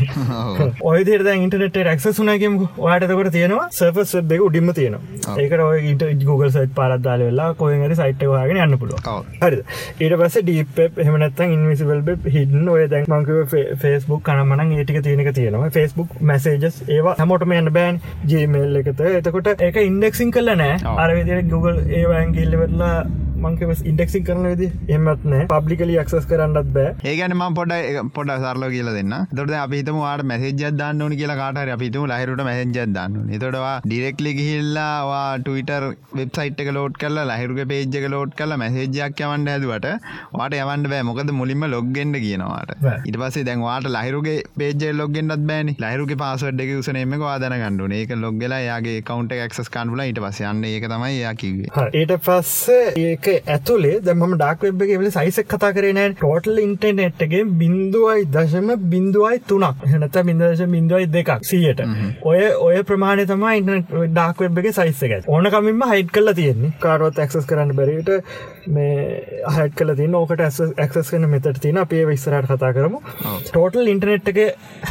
ඔයදර ඉන්ටනෙට එක්ස සුනගම ඔයාටතකට තියෙනවා සර්ෆස් දෙක උඩිම තියෙනවා. ඒකට ඔය ඉට Google සයිට් පාරත්දාල වෙලා කොහරි සයිට් වාගෙන යන්න පුළුව හරි ඊට පස ඩීප හමනත් ඉන්විසිබල් හිඩන් ඔය දැන් මංකව ෆෙස්බුක් කනමන ඒටික තියෙනක තියෙනවා. ෆෙස්බුක් මැසේජස් ඒවා හමොටම යන්න බෑන්. ජීමල් එකත එතකොට එක ඉන්ඩෙක්සින් කල නෑ. අරවිදිර Google ඒවාන් ගිල්ලවෙල්ලා මංකව ඉන්ඩෙක්සින් කරන වෙදි එමත් නෑ පබ්ලිකලි ක්සස් කරන්නත් බෑ. ඒගැනම පොඩ පොඩ සරල කියල දෙන්න. දොට අපිතම වාට මැසේජ දන්න ඕන කියලා කාට අපිතුම ලහිරුට මැසෙන්ජ දන්න එතොටවා ඩිරෙක්ලි ගිහිල්ලාවා ටවිටර් වෙබ්සයිට් එක ලෝඩ් කරලා ලහිරුග පේජ්ක ලෝඩ් කල මැසේජයක් යවන්ඩ ඇදුවට වාට යවන්ඩ බෑ. මොකද මුලින්ම ලොග්ගෙන්ඩ කියනවාට ඉට පසේ දැන්වාට ලහිරුගේ පේජ ලොගෙන්ඩත් බෑනි. ලහිරුගේ පාසුවඩ් එක උසනේම වාදන ගණඩුන ඒක ලොග්ගලා යාගේ කවන්ට ක්ස් කන්ඩුල ඉට පසයන්න ඒක තමයි යා කිවේ ඒට පස්සේ ඒක ඇතුලේ දැම ඩක් වෙබ්ගේ වෙල සයිසක් කතා කරන ටෝටල් ඉන්ටනෙට්ගේ බින්දුවයි දශම බින්දුවයි තුනක්. හනත බින්දශ බින්දුවයි දෙකක් සියට. ඔය ඔය ප්‍රමාණය තම ඉන්ට ඩක් වෙබ්ගේ සයිස්සක ඕන කමින්ම හයිට් කල තියෙන්නේ. කාරවත් ඇක්සස් කරන්න බැරිට මේ හට කල තින ඕකට ඇක්සස් කන මෙතට තින අපේ විස්සරට කතා කරමු. ටෝටල් ඉන්ටනෙට් එක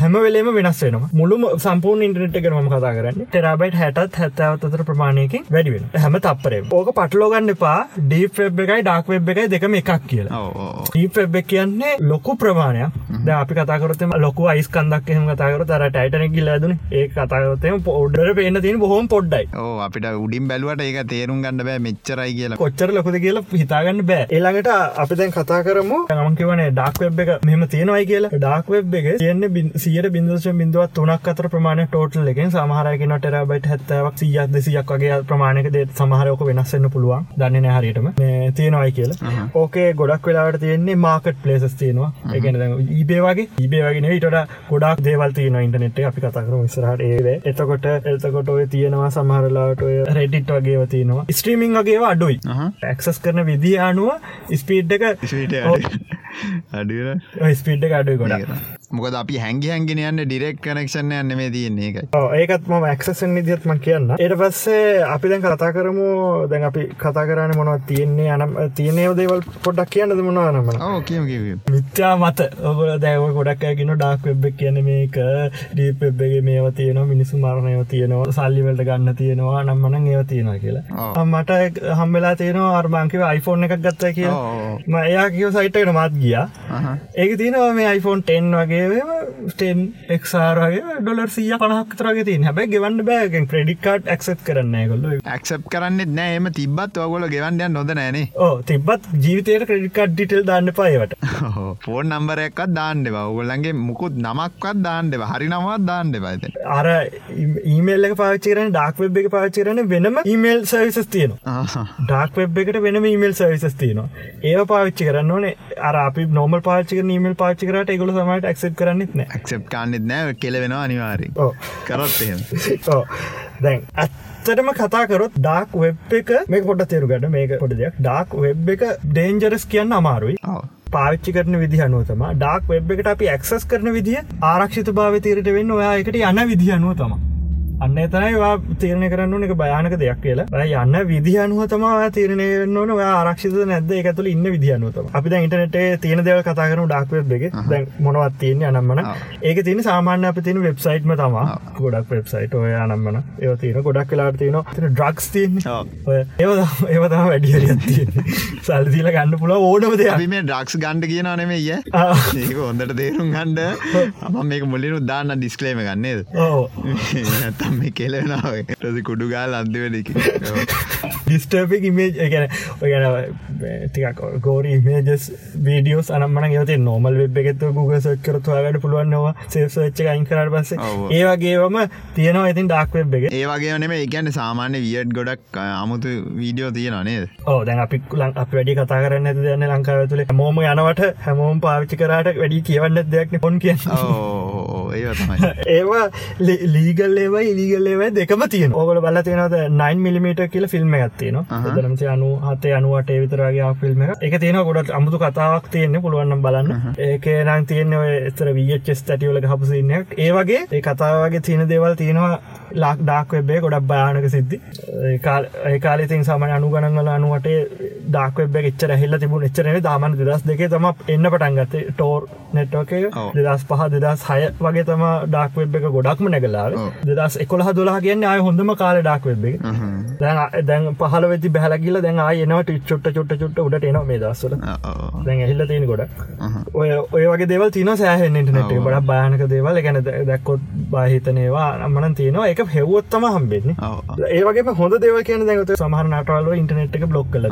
හැම වෙලේම වෙනස් වෙනවා. මුළුම සම්පූර්ණ ඉන්ටනෙට් එක ම කතා කරන්න ටෙරබයිට් හැටත් හැත්තාවතර ප්‍රමාණයකින් වැඩිවෙන හැම තපරේ ඕක පටලෝගන්න එපා. ඩීප් වෙබ් එකයි ඩක් වෙබ් එකයි දෙකම එකක් කියලා. ඩීප් වෙබ් එක කියන්නේ ලොකු ප්‍රමාණයක්. ද අපි කතාකරතම ලොකු අයිස්කන්දක් එහෙම කතාකර තර ටයිටන ගිල්ල දුන ඒ කතාකරතම පොඩ්ඩර පේන තින බොහොම පොඩ්ඩයි. අපිට උඩින් බැලුවට ඒක තේරුම් ගන්න බෑ මෙච්චරයි කියලා. කොච්චර ලොකද කියලා හිතාගන්න බෑ. ඒළඟට අපි දැන් කතා කරමු. ගමන්කිවන ඩක් වෙබ් එක මෙම තියෙනවයි කියලා. ඩක් වෙබ් එක තියන්න සියට බින්දශ බිඳුවත් තුනක් අතර ප්‍රමාණ ටෝටල් එකෙන් සමහරගෙන ටරබයිට හැත්තවක් සියක් දෙසියක් වගේ ප්‍රමාණක දේ සමහරයක වෙනස්සන්න පුළුවන්. දන්න නැහරිටම තියෙනවයි කියලා. ඕකේ ගොඩක් වෙලාට තියෙන්නේ මාකට් පලේසස් තියෙනවා ඒගන ඒබේ වගේ. ඒබේ වගෙන ඉට ගොඩක් දේවල් තියන ඉන්ටනෙට් අපි කතකර විසරහට ඒ එතකොට එතකොට ඔය තියෙනවා සමහරලාට ඔය රෙඩිට් වගේ තියෙනවා. ස්ට්‍රීමිං වගේ අඩුයි. ඇක්සස් කරන විදි අනුව ස්පීඩ් එක අඩ ස්පීඩ් එක අඩුයි ගොඩ මොකද අපි හැඟි හැගෙන යන්න ඩිරෙක් කනෙක්ෂණ යන්න මේ තියන්නේ එක ඒකත් ම ඇක්සන් විදිහත්ම කියන්න එට පස්සේ අපි දැන් කතා කරමු දැන් අපි කතා කරන්න මොනව තියෙන්නේ අනම් තියනව දේවල් පොඩක් කියන්න මොනවා නම මිත්‍යා මත. ඔගල දැව ගොඩක් ඇගෙන ඩක් වෙබ් කියන මේක ඩීපෙබ්බගේ මේව තියනවා මිනිසු මරණයව තියනවා සල්ලිවලට ගන්න තියෙනවා නම්මන ඒව තියෙනවා කියලා. මට හම්බෙලා තියෙනවා අර්මාංකිව iPhoneෆෝන් එකක් ගත්ත කියලා. එයා කියව සයිට්කට මත් ගියා. ඒක තියෙනවා මේ iPhone 10 වගේ ටෙන් එක්සාරගේ ඩොලර් සිය පනහක්තරගේ තින් හැබැ ගෙවන්න බෑගෙන් ප්‍රඩිකාට් ඇක්සප් කරන්න ගොල්ල ඇක්සප් කරන්න නෑම තිබත් ඔගොල ගෙවන්ඩයන් නොද නෑනේ ඕ තිබත් ජීවිතයට ක්‍රඩිකාට් ඩිටල් දාන්න පයවට ෆෝන් නම්බරයක්ත් දාන්නෙව ඔගොල්ලන්ගේ මුකුත් නමක්වත් දාන්නෙව හරි නමත් දාන්න දෙවයිත අර ඊමේල්ල පාචරන ඩක් වෙබ් එක පාචරන වෙනම ඊමේල් සවිසස් තියනවා. ඩක් වෙබ් එකට වෙනම ඊමේල් සවිසස් තියනවා. ඒ පාවිච්චි කරන්න ඕනේ. අර අපි නොමල් පාචික නීමල් පාචිකරට එකගොල සමට ක්සප් කරන්නෙත් නෑ. ක්සප් කාන්නෙත් නෑ. කෙලවෙන අනිවාරි කරත් දැන් ඇත්තටම කතාකරොත් ඩාක් වෙබ් එක මේ පොට තේරුගට මේක පොඩ දෙයක්. ඩාක් වෙබ් එක ඩේන්ජරස් කියන්න අමාරුයි. පාච්චි කරන විදි අනුවතම ඩාක් වෙබ් එකට අපි ඇක්සස් කරන විදිහ ආරක්ෂිත භාව තීරට වෙන්න ඔයා එකට යන විදි අනුව තම අන්න එතනයි තීරණය කරන්න එක භයානක දෙයක් කියලා. යන්න විදි අනුව තමා තීරණය නොන ආරක්ෂිත නැද එකතුල ඉන්න විදි අනුවතම අපි ඉටනට තියෙන දෙව කතා කරන ඩක්වෙබ් දැන් මොනවත් තියන්නේ අනම්මන. ඒක තින සාමාන්‍ය අප තින වෙබ්සයිට්ම තමා. ගොඩක් වෙබ්සයිට් ඔය අනම්මන. ඒ තින ගොඩක් කලාට තියන තින ඩ්‍රක්ස් තියන්න ඒව ඒවතම තියන්නේ. සල්දිල ගන්න පුල ඕනමද මේ ඩක්ස් ගණ්ඩ කියන නෙමේ ඒක හොඳට තේරුම් ගණ්ඩ අම මේක මුලිනු දාන්න ඩිස්කලේම ගන්නේද නිකම් (laughs) මේ කෙලෙනාව ටසි කුඩු ගාල් අන්තිවලක ඩිස්ටර්පික් ඉමේජ් ගැන ඔයගැන තිකක් ගෝර ඉමේජස් වීඩියෝස් අනම්මන ගත නොමල් වෙබ් එකෙත් Google සච් කරතුවාගට පුළුවන්නවා සේසච්ච අයින් කරට පස්සේ. ඔව්. ඒවගේවම තියෙනවා ඉතින් ඩක් වෙබ් එක. ඒ වගේ නෙම එකන්න සාමාන්‍ය වියට් ගොඩක් අමුතු වීඩියෝ තියෙන නේද? ඕ දැන් අපි ලං අප වැඩි කතා කරන්න ඇති දන්න ලංකාව තුළ මෝම යනවට හැමෝම් පාවිච්චි කරට වැඩි කියවන්න දෙයක්න පොන් කිය ඒ ඒවා ලීගල් (laughs) ඒවා ඒවයි දෙකම තියෙන ඕගල බල තියෙනද 9 මිලිමට කියල ෆිල්ම් ඇත්තින දරමති අනු හතේ අනුවට විතරගේ ෆිල්ම් එක තියෙන ගොඩත් අමුතු කතාවක් තියෙන්නේ. පුළුවන්නම් බලන්න. ඒක නම් තියෙන එතර වීචස් තැටිවල හපුසින්නයක් ඒ වගේ ඒ කතාවගේ තියෙන දේවල් තියෙනවා ලාක් ඩාක් වෙබ්බේ ගොඩක් භයානක සිද්ධි. ඒකාලතින් සාමන අනුගනන්වල අනුවට ඩාක් වෙබ් එච්චර හිල්ල තිබුණ එච්චරේ දාමන දෙදස් දෙකේ තම එන්න පටන්ගත්තේ ටෝර් නෙට්ෝකේ. දෙදස් පහ දෙදස් හය වගේ තම ඩාක් වෙබ් එක ගොඩක්ම නැගලාව. දෙදස් එකොළහ දොලා කියන්න අය හොඳම කාල ඩාක් වෙබ් එක හ්ම්. දැන් දැන් පහල වෙති බැහලගිල දැන් ආය එනවා චුට්ට චුට්ට උඩට එනවා මේ දස්සල. දැන් ඇහිල්ල තියෙන ගොඩ අහහ. ඔය ඔය වගේ දේවල් තින සෑහෙන් ඉටනෙට ඔව්. බඩ භානක දේවල් ගැන දැක්කොත් බාහිතනේවා අමන තියෙනවා එක හෙව්වොත්තම හම්බෙන්නේ. ඒවගේ හොඳ දේව කියන දැගත සමහර නටවල ඉන්ටනෙට් එක බ්ලොක් කල.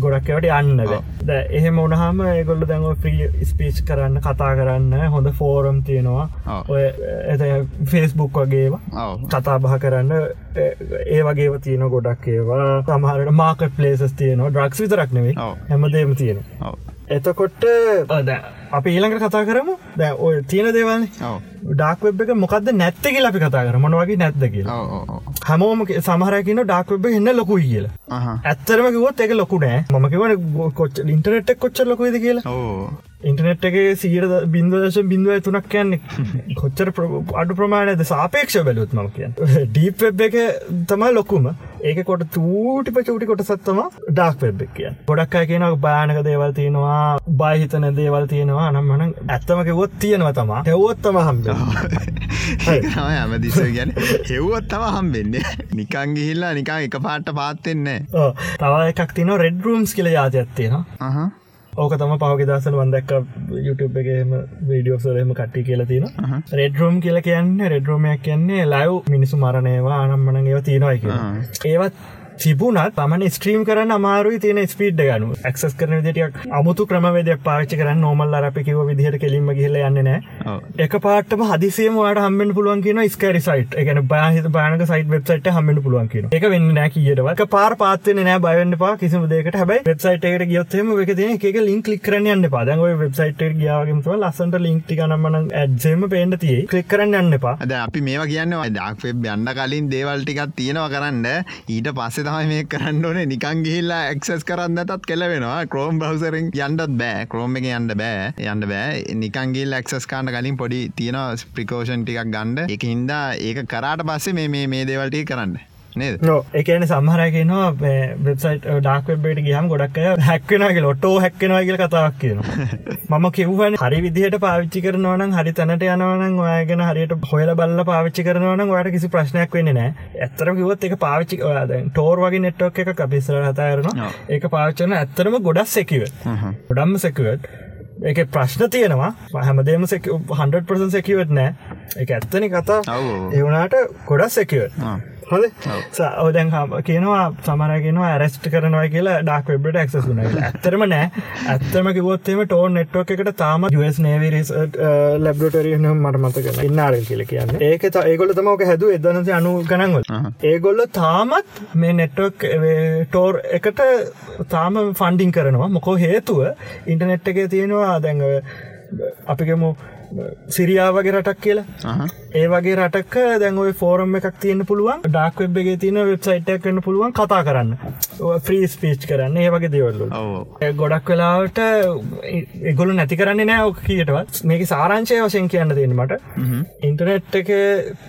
ගොඩක්වට යන්න ද එහෙම උනහම ඒගොල්ල දැන්ව ්‍රී ස්පීච් කරන්න කතා කරන්න හොඳ ෆෝරම් තියෙනවා. ඔය එත ෆේස්බුක් වගේවා. කතා බහ කරන්න ඒ- වගේ තියන ගොඩක් ඒවා සමහරට මාකට පලේසස් තියනවා ඩ්‍රක්ස් විතරක් නෙවේ ඔව්. හැමදේම තියෙන ඔව්. එතකොට අපි ඊළඟට කතා කරමු දැ ඔය තියෙන දේවල්න්නේ ඔව්. ඩාක් වෙබ් එක මොකක්ද නැත්ත කියලා අපි කතා කර මොනවගේ නැද්ද කියලා. හැමෝම සමහරකින ඩාක් වෙබ් එන්න ලොකුයි කියලා. ඇත්තරම කිවොත් එක ලොකු නෑ. මම කිවන කොච් ඉන්ටනෙට් කොච්ච ලොකුයිද කියලා. ඉන්ටනෙට් එක සීර බින්දදශ බිඳුව තුනක් කියන්නේ? (laughs) කොච්චර අඩු ප්‍රමාණයද සාපේක්ෂ බැලුත් මම කියන්න. ඩීප් වෙබ් එක තමයි ලොකුම. ඒක කොට තූටිප චූටි කොට සත්තම ඩාක් වෙබ් කිය ගොඩක් අය කියනක භානක දේවල් තියෙනවා බාහිතන දේවල් තියෙනවා. අනම්මන ඇත්තම කිවොත් තියෙනවා තමා. හෙවොත්තම හම්බ (laughs) ඒක තමයි ඇමදිස ගැන (laughs) හෙව්වොත් තම හම්බෙන්නේ. නිකං ගිහිල්ලා නිකං එක පාට්ට පාත්තෙන්නේ තව එකක් තින රෙඩ් රූම්ස් කියල ජාතියක් තියෙනවා. අහ ඕක තම පවගේ දසල වන්දක් YouTube එකම වීඩියෝසලම කට්ටි කියලා තියෙන. රෙඩ්රෝම් කියල කියන්න රෙඩ්‍රෝමයක් කියන්නේ ලයිව් මිනිසු මරණයවා අනම්මන ඒව තියෙනවා ආ. ඒවත් තිබුණත් පමන ස්ට්‍රීම් කරන්න අමාරුයි තියෙන ස්පීඩ් ගනු ඇක්සස් කරන විදිටයක් අමුතු ක්‍රමවේදයක් පාච්චි කරන්න නොමල් අරපි කිව විදිහට කෙලින්ම කියල යන්න නෑ ඔව්. එක පාටම හදිසියම වාට හම්බෙන් පුළුවන් කියන ස්කරි සයිට් එකන බාහිත බානක සයිට වෙබ්සයිට හම්බෙන් පුළුවන් කියන එක. වෙන්න නෑ කියටව එක පාර පාත්වන නෑ බයවන්න පා කිසිම දෙකට හැබයි වෙබ්සයිට එකට ගියොත්ම එක තින එක ලින්ක් ලික් කරන්න යන්න පදන් ඔය වෙබ්සයිට ගයාවගේම ලස්සන්ට ලින්ක් ටිකනම්මන ඇඩ්සේම පේන්න තිය කලික් කරන්න යන්න පා අද අපි මේවා කියන්න ඩක් වෙබ් යන්න කලින් දේවල් ටිකක් තියෙනවා කරන්න. ඊට පස්සේ තමයි මේ කරන්න ඕනේ. නිකං ගිහිල්ලා එක්සස් කරන්න තත් කෙලවෙනවා. ක්‍රෝම් බවසරෙන් යන්නත් බෑ. ක්‍රෝම් එක යන්න බෑ. යන්න බෑ. නිකංගිල් එක්සස් කාන්න කලින් පොඩි තියෙන ස්ප්‍රිකෝෂන් ටිකක් ගණ්ඩ එක හින්දා ඒක කරාට පස්සේ මේ මේ මේ දේවල්ටි කරන්න. නේද? එකන සම්හරයගෙනවා වෙබ්සයිට ඩක් වෙබ්බට ගහම ගොඩක් හැක්වෙනගේ ලොටෝ හැක්කෙනවාගල කතාවක් කියන (laughs) මම කිව්වන හරි විදිහට පාවිච්චි කරනවන හරි තැනට යනවන ඔයගෙන හරියට හොල බල්ල පාවිච්චි කරනවන වට කිසි ප්‍රශ්නයක් වෙන්න නෑ ඇත්තර කිවත් එක පාවිච්චි ටෝර් වගේ නෙට්ක් එක අපිස්සර හතාරන. ඒක පාච්චන ඇත්තරම ගොඩක් සැකිව. ගොඩම්ම සැකුවට ඒක ප්‍රශ්න තියෙනවා. හැමදේම 100% සැකිවට නෑ එක ඇත්තනි කතා. ඒවනාට ගොඩක් සැකිවට. හොද ඔව්. ඔදැන් කියනවා සමරගෙනවා ඇරස්ට කරනවා කියලා ඩක් වෙබ්ට ක්සස් වුන ඇත්තරම නෑ. ඇත්තම කිවොත්තේම ටෝ නෙට්වක් එකට තාම ස් නේවරිස් ලැබ්ටරියන මට මත කරන ඉන්නාර කියල කියන්න. ඒක ඒගොල තමක හැද එදනති අනු ගනන්වල අහහ. ඒගොල්ල තාමත් මේ නෙට්වක් ටෝර් එකට තාම ෆන්ඩිං කරනවා. මොකෝ හේතුව? ඉන්ටනෙට් එක තියෙනවා දැඟ අපිගමු සිරියාවගේ රටක් කියලා. ඒ වගේ රටක් දැන් ඔය ෆෝරම් එකක් තියෙන පුළුවන්. ඩක් වෙබ් එක තියෙන වෙබ්සයිට්යක් කන්න පුළුවන් කතා කරන්න. ෆ්‍රී ස්පීච් කරන්න. ඒ වගේ දේවල්ලු ගොඩක් වෙලාවට එගොලු නැති කරන්නේ නෑ ඕක කියටවත්. මේක සාරංශය වශයෙන් කියන්න තියෙන මට. හ්ම්. ඉන්ටනෙට් එක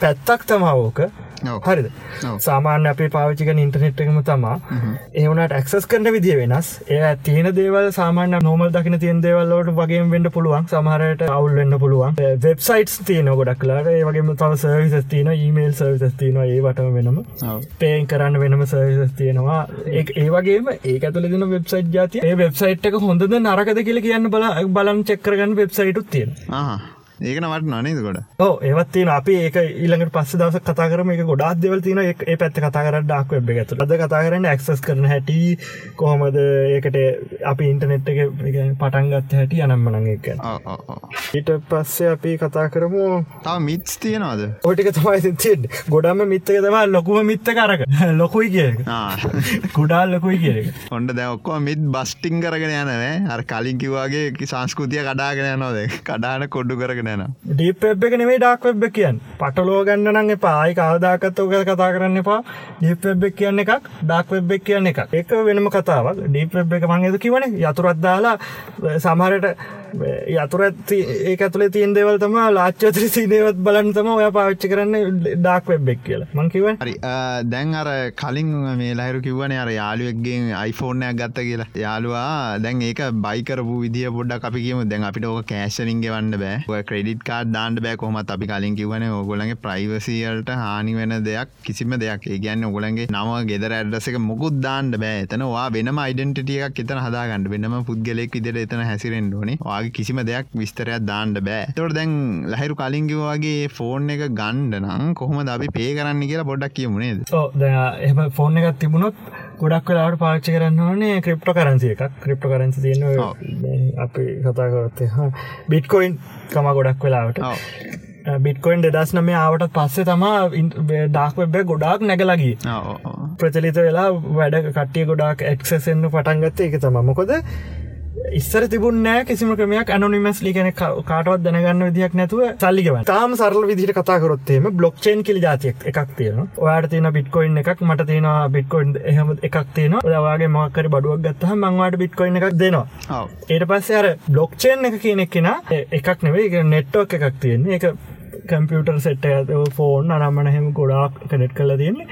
පැත්තක් තමාවෝක. හරිද. සාමාන්‍ය අපේ පාවිච්චික ඉන්ටනෙට් එකම තමා. ඒවනට ඇක්සස් කරන විදිිය වෙනස්. ඒ තියෙන දේවල් සාමාන්‍ය නොමල් දකින තියන් දේවල්ලට වගේ වෙන්න පුළුවන්. සමහරයට අවුල් වෙන්න පුළුවන්. වෙබ්සයිටස් තියන ගොඩක් කලාට ඒ වගේම තව සර්විසස් තියන ඊමේල් සර්විසස් තියන ඒවටම වෙනම. පේන් කරන්න වෙනම සර්විසස් තියෙනවා. ඒ ඒ ඇතුල දෙන වෙබ්සයිට් ජාතිය වෙබ්සයිට් එක හොඳද නරකද කියල කියන්න බල බලන් චෙක්කරගන්න වෙබ්සයිටුත් තියෙන ආහා. ඒකන වට නනේද ගොඩ ඕ ඒවත් තින අපි ඒක ඊළඟට පස්ස දවස කතා කරම. එක ගොඩාත් දෙවල් තින ඒ පැත්ත කතා කර ඩක් වෙබ් ඇතු ලද කතා කරන්න ඇක්සස් කරන හැටි කොහොමද ඒකට අපි ඉන්ටනෙට් එක පටන්ගත් හැටි අනම්මනං එක ඊට පස්සේ අපි කතා කරමු. තව මිත්ස් තියෙනවාද? ඕටික තමයි තියෙන් ගොඩම මිත්තක තම ලොකුම මිත්ත කරක (laughs) ලොකුයි කිය කුඩාල් (laughs) ලොකුයි කිය ඔොන්ඩ දැවක්කෝ මිත් බස්ටිං කරගෙන යනෑ අර කලින් කිවවාගේ සංස්කෘතිය කඩාගෙන යනෝද කඩාන කොඩ්ඩු කරගෙන යන ඩීප් වෙබ් එක නෙමේ ඩක් වෙබ් කියන් පටලෝ ගන්න නගේ පායි කවදාකත් ඕක කතා කරන්න එපා. ඩීප් වෙබ් එක කියන්න එකක් ඩක් වෙබ් එක කියන්න එක එක වෙනම කතාවක්. ඩීප් වෙබ් එක මංගේද කිවන යතුරත් දාලා සමහරට යතුර ඒ ඇතුලේ තියන් දෙවල් තම ලාච්චතර සිනේවත් බලන් තම ඔය පාච්චි කරන්න ඩක් වෙබ් එක් කියලා. මංකිව හරි දැන් අර කලින් මේ ලහිරු කිව්වන අර යාළුවෙක්ගෙන් අයිෆෝර්නයක් ගත්ත කියලා. යාළුවා දැන් ඒක බයිකරපු විදිිය පොඩ්ඩක් අපි කියම. දැන් අපිට ඕක කෑශලින්ගේ වන්න බෑ. ක්‍රඩිට් කාඩ් දාන්න බෑ කොමත් අපි කලින් කිවන ඔගොලගේ ප්‍රයිවසිල්ට හානි වෙන දෙයක් කිසිම දෙයක්. ඒ ගැන්න ඔගොලගේ නම ගෙදර ඇඩ්ඩස එක මුකුත් දාන්න බෑ. එතනවා වෙනම අයිඩෙන්ටිටියක් එතන හදාගන්න. වෙනම පුද්ගලෙක් විදිර එතන හැසිරෙන් ඕනේ. වාගේ කිසිම දෙයක් විස්තරයක් දාන්න බෑ. තොට දැන් ලහිරු කලින්ගවගේ ෆෝන් එක ගණ්ඩ නම් කොහොම අපි පේ කරන්න කියලා පොඩ්ඩක් කියමුණේද එම ෆෝන් එකත් තිබුණොත් ගොඩක් වෙලාට පාච්චි කරන්න ඕනේ ක්‍රිප්ට කරන්සිය එකක් ක්‍රිප්ට කරන්සි තියෙන අපි කතා කරත්තේ බිට්කොයින් කම ගොඩක් වෙලාවට. බිට්කොයින් දෙදස් නම ආවට පස්සේ තමා ඩාක් වෙබ්බ ගොඩාක් නැගලගී ප්‍රචලිත වෙලා වැඩ කට්ටිය ගොඩක් එක්සෙන්න්න පටන්ගත්ත එක තම මොකොද ඉස්සර තිබුන්නෑ කිසිම ක්‍රමයක් අනොනිමස් ලිගෙන කාටවත් දැනගන්න විදියක් නැතුව සල්ලිගව තාම සරල විදිට කතාකරොත්තේම බ්ලොක්්චේන් කිලි ජාතියක් එකක් තියෙන ඔයාට තියෙන බිට්කොයින් එකක් මට තියෙන බිට්කොයින් එහම එකක් තියෙන ඔයාගේ මක්කර බඩුවක් ගත්තහ මංවාට බිට්කොයින් එකක් දෙනවා. ඒට පස්සේ අර බ්ලොක්්චේන් එක කියනෙක් කෙන එකක් නෙවේ නෙට්ටෝක් එකක් තියෙන්නේ. එක කම්පියුටර් සෙට් ෆෝන් අනම්මන හෙම ගොඩාක් කනෙට් කල තියන්නේ.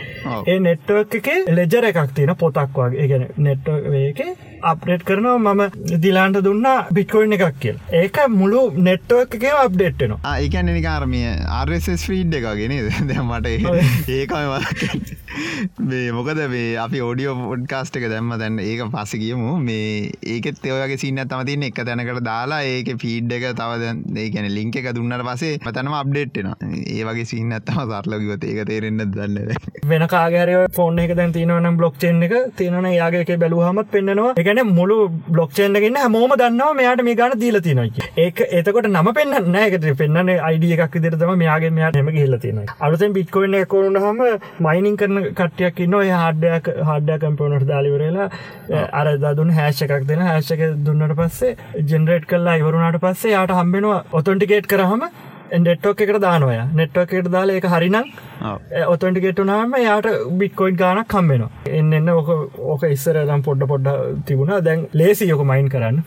ඒ නෙට්වක් එක ලෙජර එකක් තියෙන පොතක් වගේ. ගැන නෙට්ක අප්ඩේට් කරනවා මම දිලාන්ට දුන්න බිට්කොයින් එකක් කියල්. ඒක මුළු නෙට්වක් එක අප්ඩේට්නවා ඒකැන නිකාරමිය ආර්ස් ෆීඩ් එකගෙන දැමට ඒකම මේ මොකද මේ අපි ඔඩියෝ පොඩ්කාස්ට එක දැම්ම දැන්න ඒක පස කියමු මේ ඒකෙත් ඔයගේ සින්න තම තින්න එක තැනකට දාලා ඒක ෆීඩ් එක තවද ඒකැන ලිංක එක දුන්නට පසේ මතනම අප්ඩේට්න ඒ වගේ සින්න ඇත්තම සරලකිවත ඒක තේරෙන්න්න දන්න වෙන කාගර ෆෝන් එක දැන් තිනවනම් බ්ලොක්්චෙන් එක තියන යාගේ බැලුහමත් පෙන්න්නවා එකන මුළු බ්ලොක්්චෙන්න්නගන්න හමෝම දන්නවා මෙයාට මේ ගන දීල තිනයි ඒක එතකොට නම පෙන්න්න එකට පෙන්න්න අයිඩිය එකක් විදිරතම මෙයාගේ මෙයාට එම කියල තියෙන අලුතෙන් බිට්කොයින්න කරුණ හම මයිනින් කරන කටයක් න්න හඩයක් හඩ කම්පනට දාලිවරලා අර දුන් හැෂ එකක් දෙන හැෂක දුන්නට පස්සේ ජෙනරේට් කල්ලා ඉවරුණට පස්සේ යාට හම්බෙනවා ඔතොන්ටිකේට් කරහම නෙට්ටෝක එකට දානොය නෙට්ටෝකෙට දාලා එක හරිනම් ඔතොන්ටිකෙට්ටුනාම යාට බික්කොයිට් ගානක් කම්බෙනවා එන්න එන්න ඕක ඕක ඉස්සර දම් පොඩ්ඩ පොඩ්ඩ තිබුණ. දැන් ලේසි යොක මයින් කරන්න.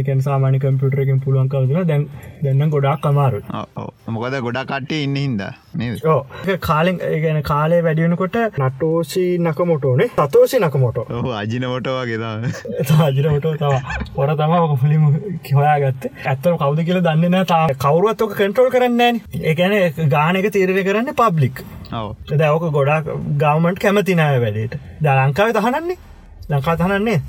එකෙන් සාමානි කම්පියුටරකින් පුළුවන් කවදන දැන් දෙන්න ගොඩක් කමාරු මොකද ගොඩා කට්ටේ ඉන්න හින්ද ඕ කාලෙන් ගැන කාලේ වැඩියනකොට නටෝසි නකමොටෝනේ තතෝසි නකමොටෝ. අජිනමොට වගේ (laughs) අජිනමොටෝ තව පොර තම පුලිම කිහොයා ගත්ත ඇත්තම කවද කියල දන්න තා කවරුවත් ඕක කන්ට්‍රෝල් කරන්න ඒගැන ගානක තීරණය කරන්න පබ්ලික් දැවක ගොඩක් ගවමන්ට් කැමතිනාය වැඩට. ද ලංකාව තහනන්නේ? ලංකා තහනන්නේ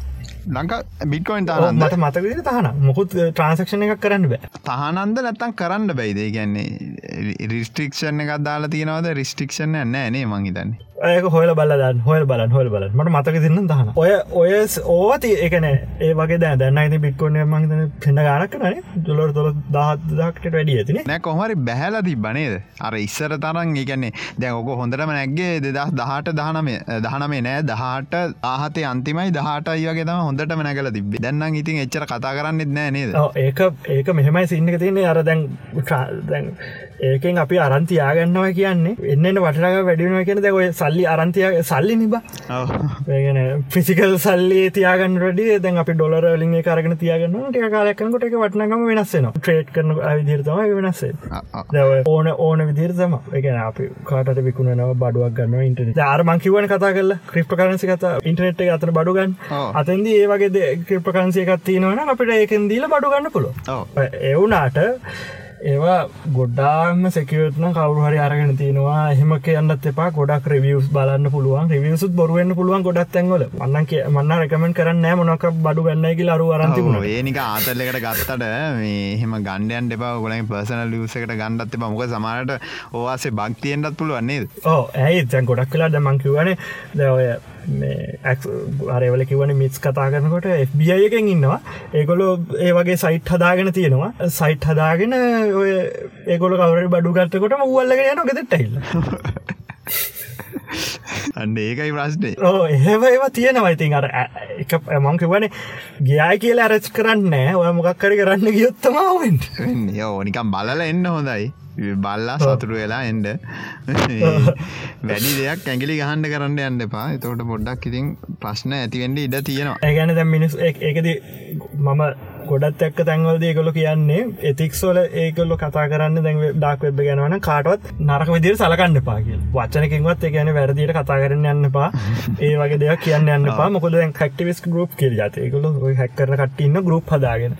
ලංකා බිට්කොයින් මට මතක තහන මොකුත් ට්‍රන්සක්ෂණ එකක් කරන්න බෑ. තහනන්ද නැත්තන් කරන්න බයිදේ ගැන්නේ රිස්ට්‍රික්ෂණ එකක් දාලා තියෙනවද? රිස්ට්‍රික්ෂණ නෑනේ මංහිතන්නේ ඒක හොල බලන්න හොල් බලන් හොල් බල මට මතක තින්න දහන ඔය ඔය ඕති එකන ඒ වගේ දැ දැන්න පික්කොන මහිතන පෙන්ඩ ගනක් නේ. දුලොර තොල දහත්දක්ට වැඩිය ඇතින නෑ. කොහමරි බැහල තිබනේද අර ඉස්සර තරන් ඒකන්නේ දැන් ඔක හොඳටම නැක්ගේ දෙදස් දහට දහනමේ දහනමේ නෑ. දහට ආහතේ අන්තිමයි දහට අයගේ තම හොඳටම නැකල තිබ දැන්නම් ඉතින් එච්චර කතා කරන්නෙත් නෑ නේද? ඒක ඒක මෙහෙමයි සින්නක තියන්නේ. අර දැන් දැන් ඒකෙන් අපි අරන්තියාගන්නවා කියන්නේ එන්න වටරක වැඩිුව කියෙන දැ ඔය සල්ලි අරන්තිය සල්ලි නිබ ඒගෙන ෆිසිකල් සල්ලි තියාගන්න රඩිය දැන් අපි ඩොලර ලින් කරගෙන තියගන්න ටිය කාලයක්කනකොට එක වටනගම වෙනස්සෙන ට්‍රේට් කරන විදිරතම වෙනස්සේ ඕන ඕන විදිරතම එකන අපි කාට විකුණනව බඩුවක් ගන්න ඉන්ටන ආරමංකිවන කතා කල ක්‍රිප් කරන්සි කත ඉන්ටනෙට් අතර බඩුගන් අතන්ද ඒ වගේ ක්‍රිප් කරන්සිය එකත් තියෙනවන අපිට ඒකෙන් දීල බඩුගන්න පුලො එවුනාට ඒවා ගොඩාම සෙකවටන කවරු හරි අරගෙන තියෙනවා එහෙම කියන්නත් එපා. ගොඩක් රිවියස් බලන්න පුළුවන්. රිවියසුත් බොරුවෙන්න්න පුළුවන් ගොඩත් ඇන්වල මන්න කිය මන්න රකමෙන් කරන්න මොනක බඩු ගන්නයි කියලා අරු අරන්තිකුණ ඒනික ආතල්ලකට ගත්තට මේ එහෙම ගණ්ඩයන් එපා. ගොලින් පර්සනල් ලියසකට ගණ්ඩත් එප. මොක සමාට ඕවාසේ බක්තියෙන්ටත් පුළුවන්නේ ඕ ඇයි? දැන් ගොඩක් කලා දමංකිවනේ දැවය අරවල කිවන මිස් කතා කරනකොට FBI එකෙන් ඉන්නවා. ඒගොලො ඒ වගේ සයිට් හදාගෙන තියෙනවා. සයිට් හදාගෙන ඔය ඒගොල කවර බඩු ගත්තකොට මුවල්ලගෙන යන ගෙතෙටයිල්ල අන්න ඒකයි ප්‍රශ්නේ. ඕ එහෙම ඒවා තියෙනවා. ඉතින් අර එක මංකිවන ගියයි කියලා අරච් කරන්න ඔය මොකක්කරි කරන්න ගියොත්තමාවෙන්ට යෝ නිකම් බලල එන්න හොඳයි බල්ලා සතුරු වෙලා එන්ඩ (laughs) වැඩි දෙයක් ඇගිලි ගහන්ඩ කරන්න යන්න එපා. එතවට පොඩ්ඩක් ඉතින් ප්‍රශ්න ඇතිවෙන්ඩ ඉඩ තියෙනවා. ඒගැන දැ මිනිස් එකද මම ගොඩත් එක්ක තැන්වලද ඒකොලො කියන්නේ එතික්සෝල ඒකොල්ලො කතා කරන්න දැන් ඩක් වෙබ් ගැනවන කාටවත් නරක විදිර සලකන්න පාකිල් වචනකින්වත් ගැන වැරදිට කතා කරන්න යන්න පා (laughs) ඒ වගේ දෙයක් කියන්න යන්න පා මොකද කක්ටිවිස් ගරුප් කිල් ජත ඒකොල හැක්කර කටඉන්න ගරුප් හදාගෙන.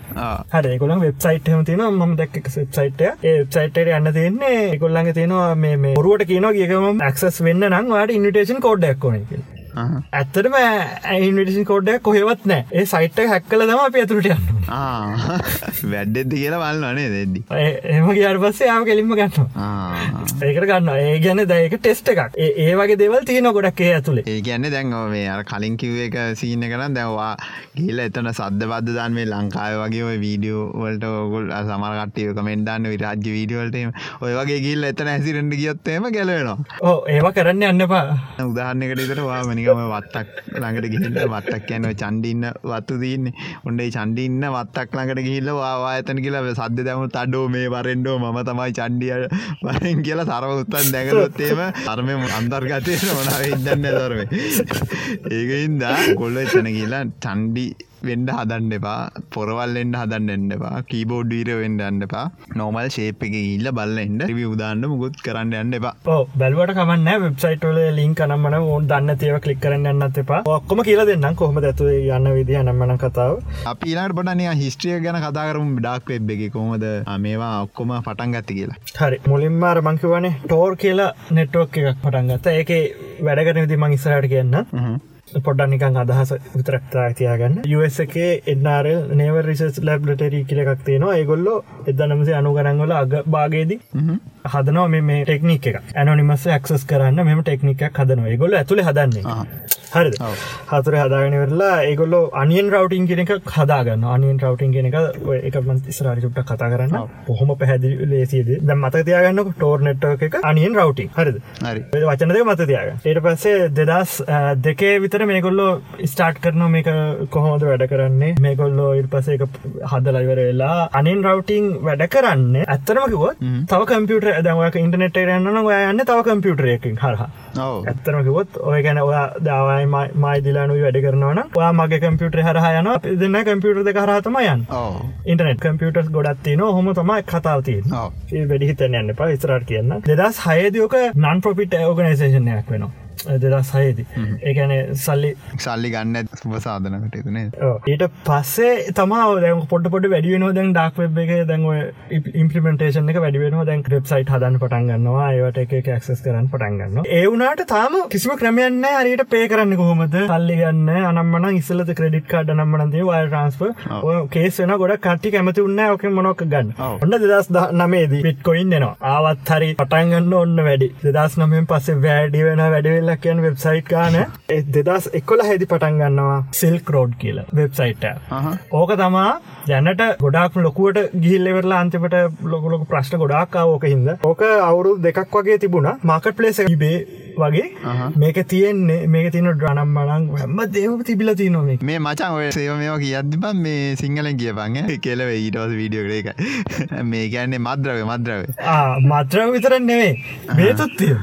හර ඒකොල වෙබ්සයිට් හම තින ම දැක් සයිට ඒසයිට යන්න තියන්නේ ඒකොල්ලඟ තියෙනවා මේ රුවට කියන කියකම ක්සස් වෙන්න නම් වාට ඉන්විටේෂන් කෝඩ්ඩක් කොන ඇත්තටම ඇයින්විටසින් කෝඩ්ඩයක් කොහෙවත් නෑ ඒ සයිට් හැක්කල තම අප ඇතුරට යන්න. (laughs) වැඩ්ඩෙද්දි කියලා බලන්නනේ දෙද්දි එම කියාට පස්සේ ආම කෙලින්ම ගන්න ඒකට ගන්න ඒ ගැන දයක ටෙස්ට එකක්. ඒ වගේ දෙවල් තියෙන ගොඩක් ඒ ඇතුළේ ඒ ගැන්න දැන් මේ අර කලින් කිව් එක සීන කරන්න දැවා ගිල්ල එතන සද්ධ බද්ධ දන් මේ ලංකාය වගේ ඔය වීඩියෝ වලට ඔගුල් සමරකට්ටිය කමෙන්ඩන්න විරාජ්‍ය වීඩියවලටම ඔය වගේ ගිල්ල එතන ඇසිරෙන්ට ගියොත්තේම ගැලවෙනවා. ඕ ඒවා කරන්න යන්න පා උදාහරණයකට ඉතරවා මනිකම වත්තක් ළඟට ගිහිල්ල වත්තක් කියන්න චන්ඩින්න වත්තු දීන්නේ ඔොන්ඩේ චන්ඩින්න වත්තක් ළඟට ගිහිල්ල වා ඇතන කියලා සද්‍ය දැමු තඩෝ මේ වරෙන්ඩෝ ම තමයි චන්ඩිය වරෙන් කියලා සරව උත්තන් දැකලොත්තේම අර්ම අන්තර්ගතය මොනාව ඉදන්න දරම ඒකඉන්දා කොල්ල එතන කියලා චන්ඩි වෙන්ඩ හදන්න එපා. පොරවල් එන්න හදන්න එන්න එපා. කීබෝඩ් වීර වෙන්ඩ අන්න එපා. නෝමල් ශේප් එක ඉල්ල බල්ල එන්ඩ රිවි උදාන්න මුකුත් කරන්න යන්න එපා. බැල්වට කමන්න වෙබ්සයිට්වල ලින් කනම්මන ඕන් දන්න තියව කලික් කරන්න යන්නත් එපා. ඔක්කොම කියලා දෙන්නම්. කොහොම ඇතු යන්න විදි නම්මන කතාව. අපිලාට පටනය හිස්ට්‍රිය ගැන කතාකරම ඩක් වෙබ් එක කොමද මේවා ඔක්කොම පටන් ගත්ති කියලා. හරි. මුලින්මාර මංකිවනේ ටෝර් කියලා නෙට්වෝක් එකක් පටන් ගත්ත. ඒක වැඩගෙන විදි මං ඉස්සරට කියන්න පොඩ්ඩ නිකන් අදහස විතරක්තා තියාගන්න. US එකේ එන්නරල් නේව රිසස් ලැබ්ලටරී කියල එකක් තියෙනවා. ඒගොල්ලො එද නමසේ අනුගරන්වල අග භාගේදී හදනවා මේ ටෙක්නික් එක. ඇනොනිමස ක්සස් කරන්න මෙම ටෙක්නිකක් හදනවා. ඒගොල්ල ඇතුළ හදන්නේ හරි හතුර හදාගෙන වෙරලා ඒගොල්ල අනියන් රවටින් කෙනෙක හදාගන්න අනියන් රවටින් කෙනෙක එක මන්තිස්රාරි චුට්ට කතා කරන්න. පොහොම පැහැදිලි ලේසිද ද මත තියාගන්න ටෝර් නෙට්ව එක අනියන් රවටින්. හරිද? වචනද මත තියාග ඒට පස්සේ දෙදස් දෙකේ විතර මේකොල්ලෝ ස්ටාර්ට් කරන මේක කොහොමද වැඩ කරන්නේ? මේකොල්ලෝ ඉල් පසේ හදලයිවර වෙලා අනින් රවටිං වැඩ කරන්න ඇත්තරමකිවොත් තව කම්පියුටර දමක ඉන්ටනෙට යන්න යන්න තව කම්පියුටරයකින් හරහා ඇත්තරමකිවොත් ඔය ගැන ඔයා දවයි මයි දිලානුයි වැඩ කරනවන වා මගේ කම්පියුටර හරහයන දෙන්න කම්පියුටර දෙක හරහතම යන් ඉන්ටනෙට කම්පියුටර්ස් ගොඩත් තියන හොම තමයි කතාවතිය වැඩිහිතන යන්න පා ඉස්රට කියන්න දෙදස් හයදයෝක නන් පොපිට ඕගනයිසේෂනයක් වෙනවා දෙදස් හයේදී. ඒකැන සල්ලි සල්ලි ගන්න සාධනකට තුනේ ඊට පස්සේ තමා දැ පොට පොට වැඩිවෙන දැන් ඩක් වෙබ් එක දැන්ව ඉම්පලිමෙන්ටේෂන එක වැඩිවෙන දැන් ක්‍රප්සයිට් හදන්න පටන් ගන්නවා. ඒවට එක ක්සස් කරන්න පටන් ගන්න ඒ වුණට තාම කිසිම ක්‍රමයන්න හරියට පේ කරන්න කොහොමද? සල්ලි ගන්න අනම්මන ඉස්සලත ක්‍රඩිට් කාඩ නම්මනදේ වය ට්‍රන්ස්ප කේස් වෙන ගොඩ කටි කැමති උන්න ඕක මොනොක් ගන්න. ඔන්න දෙදස් නමේදී පිට්කොයින් නවා ආවත් හරි පටන්ගන්න ඔන්න වැඩි. දෙදස් නමෙන් පස්සේ වැඩි වෙන වැඩිවෙල්ල කියන වෙබ්සයිට් ගාන දෙදස් එක්කොල හැදි පටන් ගන්නවා සිල්ක් රෝඩ් කියල වෙබ්සයිට ඕක තමා දැනට ගොඩක් ලොකුවට ගිල්ලෙවරලා අන්තිමට ලොකලොක ප්‍රශ්න ගොඩක් ඕක හිද ඕක අවුරු දෙකක් වගේ තිබුණ. මාකට පලේස බේ වගේ. මේක තියෙන්නේ මේක තින ඩ්‍රනම් මලං හැම දේව තිබිල තියනොම මේ මචන් ඔය සේව මේවා කියද්දිබන් මේ සිංහලෙන් කියපන්න කෙලව ඊටවස වීඩියෝ එක මේ ගැන්නේ මද්‍රව මද්‍රව මද්‍රව විතරන් නෙවේ බේතුත්තිය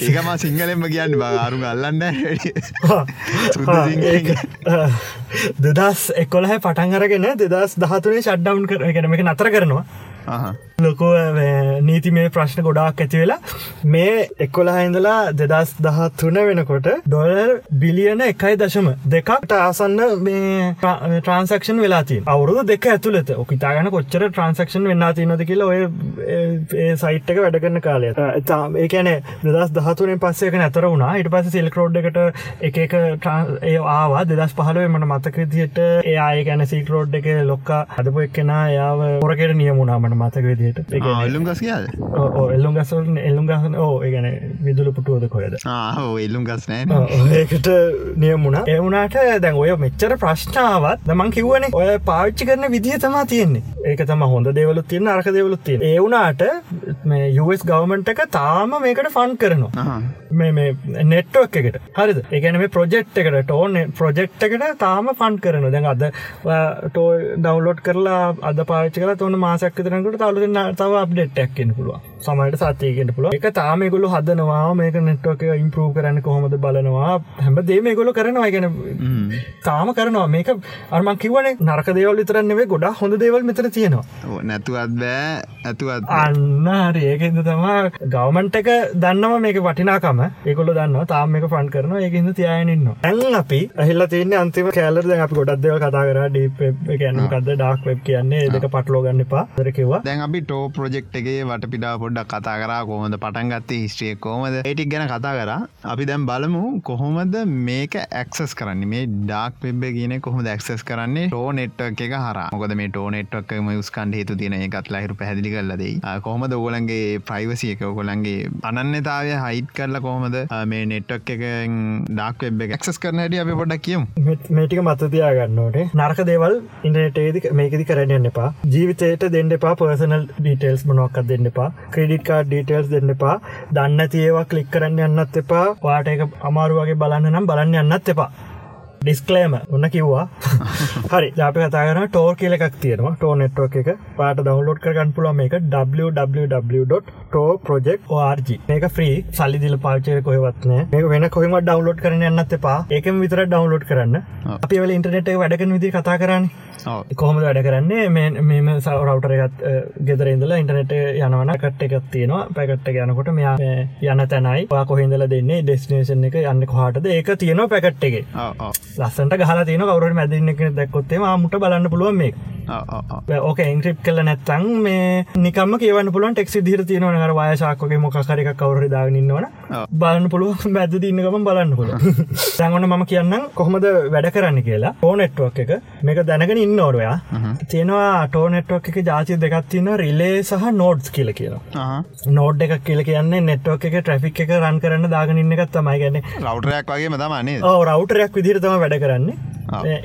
ඒකම සිංහලෙන්ම කියන්න බාරු අල්ලන්න දෙදස් එකොලහ පටන් අරගෙන දෙදස් දහතුනේ ෂඩ්ඩවන් කරගෙන එක නතර කරනවා ලොකෝ නීති මේ ප්‍රශ්න ගොඩාක් ඇති වෙලා මේ එක්කොලා හිඳලා දෙදස් දහත් තුන වෙනකොට ඩොලර් බිලියන එකයි දශම දෙකක්ට ආසන්න මේ ට්‍රන්සක්ෂන් වෙලාති අවුරුදු දෙක ඇතුළත. ඔකිතාගන කොච්චර ට්‍රන්සක්ෂන් වෙන්න තිනොද කියලා ඔය සයිට් එක වැඩ කරන කාලය. ඒකන දස් දහතුරෙන් පස්සේක නැතර වුණා. ඉට පස සිල්ක රෝඩ් එකට එක එක ඒ ආවා. දෙදස් පහලුවේ මට මතකතියට ඒ ආය ගැන සිල්ක රෝඩ් එක ලොක්කා හදපු එක්කෙන යාව පොරකට නියමුණාමට මතක විදියට එල්ලුම් ගස් කියද එල්ලුම් ගසල් එල්ලුම් ගසන ඕ ඒගැන විදුල පුටුවද කොයද එල්ලුම් ගස් නෑ. ඒකට නියමුණ ඒවුණට දැන් ඔය මෙච්චර ප්‍රශ්නාවත් දමන් කිව්වන ඔය පාච්චි කරන විදිහ තමා තියෙන්නේ. ඒක තම හොඳ දෙවලුත් තියන්න අරක දෙවලුත් තියෙන ඒවුණට මේ යස් ගවමන්ට එක තාම මේකට ෆන් කරනවා. මේ නෙට්ටක් එකට. හරිද? ඒගැන මේ ප්‍රජෙක්් එකට ටෝන ප්‍රජෙක්් එකට තාම ෆන් කරන දැන් අද ටෝ ඩවලෝඩ් කරලා අද පාච්ච කල තොන මාසක් තරකට තවලන්න තව අප්ඩේට්ක් එන්න පුළුව සමට සතයකට පුළුව එක තාමෙකුළු හදනවා මේක නෙට්වක ඉම්පරූ කරන්න කොහොමද බලනවා හැම දේමගොල කරනවා. ගැන තාම කරනවා. මේක අර්මන් කිවන නරක දේවල් විතරන්නෙවේ ගොඩා හොඳ දේවල් මෙතර තියෙනවා. නැතුවත් බෑ ඇතුවත් අන්න ඒකෙන්ද තමා ගවමන්ට එක දන්නවා මේක වටිනාකම. ඒකොල දන්න තාම එක ෆන් කරන ඒකද තියනන්න ඇන් අපි ඇහිල්ල තියන්නේ අන්තිම කෑලර අපි ගොඩක් දෙව කතා කර. ඩීප ගැන්නකද ඩක් වෙබ් කියන්නේ. දෙක පටලෝ ගන්න එපා. දරකිවා දැන් අපි ටෝ ප්‍රජෙක්් එකගේ වට පිඩා පොඩ්ඩක් කතා කරා කොහොමද පටන්ගත්තේ හිස්ට්‍රිය කෝමද ඒටික් ගැන කතා කරා. අපි දැම් බලමු කොහොමද මේක ඇක්සස් කරන්නේ. මේ ඩාක් පෙබ්බ කියන කොහොම ඇක්සස් කරන්නේ? ටෝ නෙට්ක් එක හර මොකද මේ ටෝ නෙට්ක් මයස්කන්ඩ හේතු තියෙන එකත් ලහිරු පැදිලි කරලදේ කොහොමද ඕගලන්ගේ ප්‍රයිවසිය එක ඔකොලන්ගේ අනන්නතාවය හයිට් කරලා කොහොමද මේ නෙට්ක් එක ඩක් වෙබ් එක්සස් කරනට අපි පොඩක් කියම්. මේටික මතතියා ගන්නට නරක දේවල් ඉන්ටනටේද මේකෙදි කරන්න එපා. ජීවිතයට දෙන්න එපා පර්සනල් ඩීටේල්ස් මොනොක්ක් දෙන්න එපා. ක්‍රඩිට් කාඩ් ඩීටේල්ස් දෙන්න එපා. දන්න තියවා කලික් කරන්න යන්නත් එපා. වාට එක අමාරුවගේ බලන්න නම් බලන්න යන්නත් එපා. ඩිස්කලේම ඔන්න කිව්වා. (laughs) හරි ජාප කතාගන ටෝ කියල එකක් තියෙනවා. ටෝ නෙට්වක් එක පාට දවලෝඩ් කරගන්න පුලුව මේක www.ටෝ ප්‍රජෙක් ORG මේක ්‍රී සල්ලි දිල පාචය කොහවත්නෑ මේ වෙන කොහම ඩවලෝඩ් කරන යන්නත් එපා. ඒකම විතර ඩවලෝඩ් කරන්න. අපි වල ඉන්ටනෙට වැඩකන විදි කතා කරන්න කොහොම වැඩ කරන්නේ? මෙම සවරවටරගත් ගෙදර ඉඳලා ඉන්ටනෙට යනවන කට්ට එකත් තියෙනවා. පැකට්ට යනකොට මෙයා යන තැනයි. පා කොහිදල දෙන්නේ? ඩෙස්නේෂන් එක යන්න කොහටද? ඒක තියෙනවා පැකට් එක ලස්සට ගහලා තියන කවරුවට මැදින්න එක දැක්කොත්තේ මුට බලන්න පුළුවන් මේ ඕක ඉංක්‍රප් කල නැත්තං මේ නිකම කියවන්න පුළුවන් ටෙක්සි දිර තියෙනවන. කර වයශාක්කගේ මොකරක කවර දාගන්නවන බලන්න පුළුව (laughs) මැද තින්නකම බලන්න පුළ (laughs) දැන්වන්න මම කියන්න කොහොමද වැඩ කරන්න කියලා. ඕනෙට්ුවක් එක. මේක දැනගෙන ඉන්න ඕරයා තියෙනවා ටෝනෙට්වක් එක ජාති දෙකත් තින්න රිලේ සහ නෝඩ්ස් කියල කියලා නෝඩ් එකක් කියල කියන්නේ නෙට්වක් එක ට්‍රෆික් එක රන් කරන්න දාගන්න ඉන්න එකත් තමයි. ගැන ලවටරයක් වගේ මතමනේ රවටරයක් විදිරතම වැඩ කරන්නේ.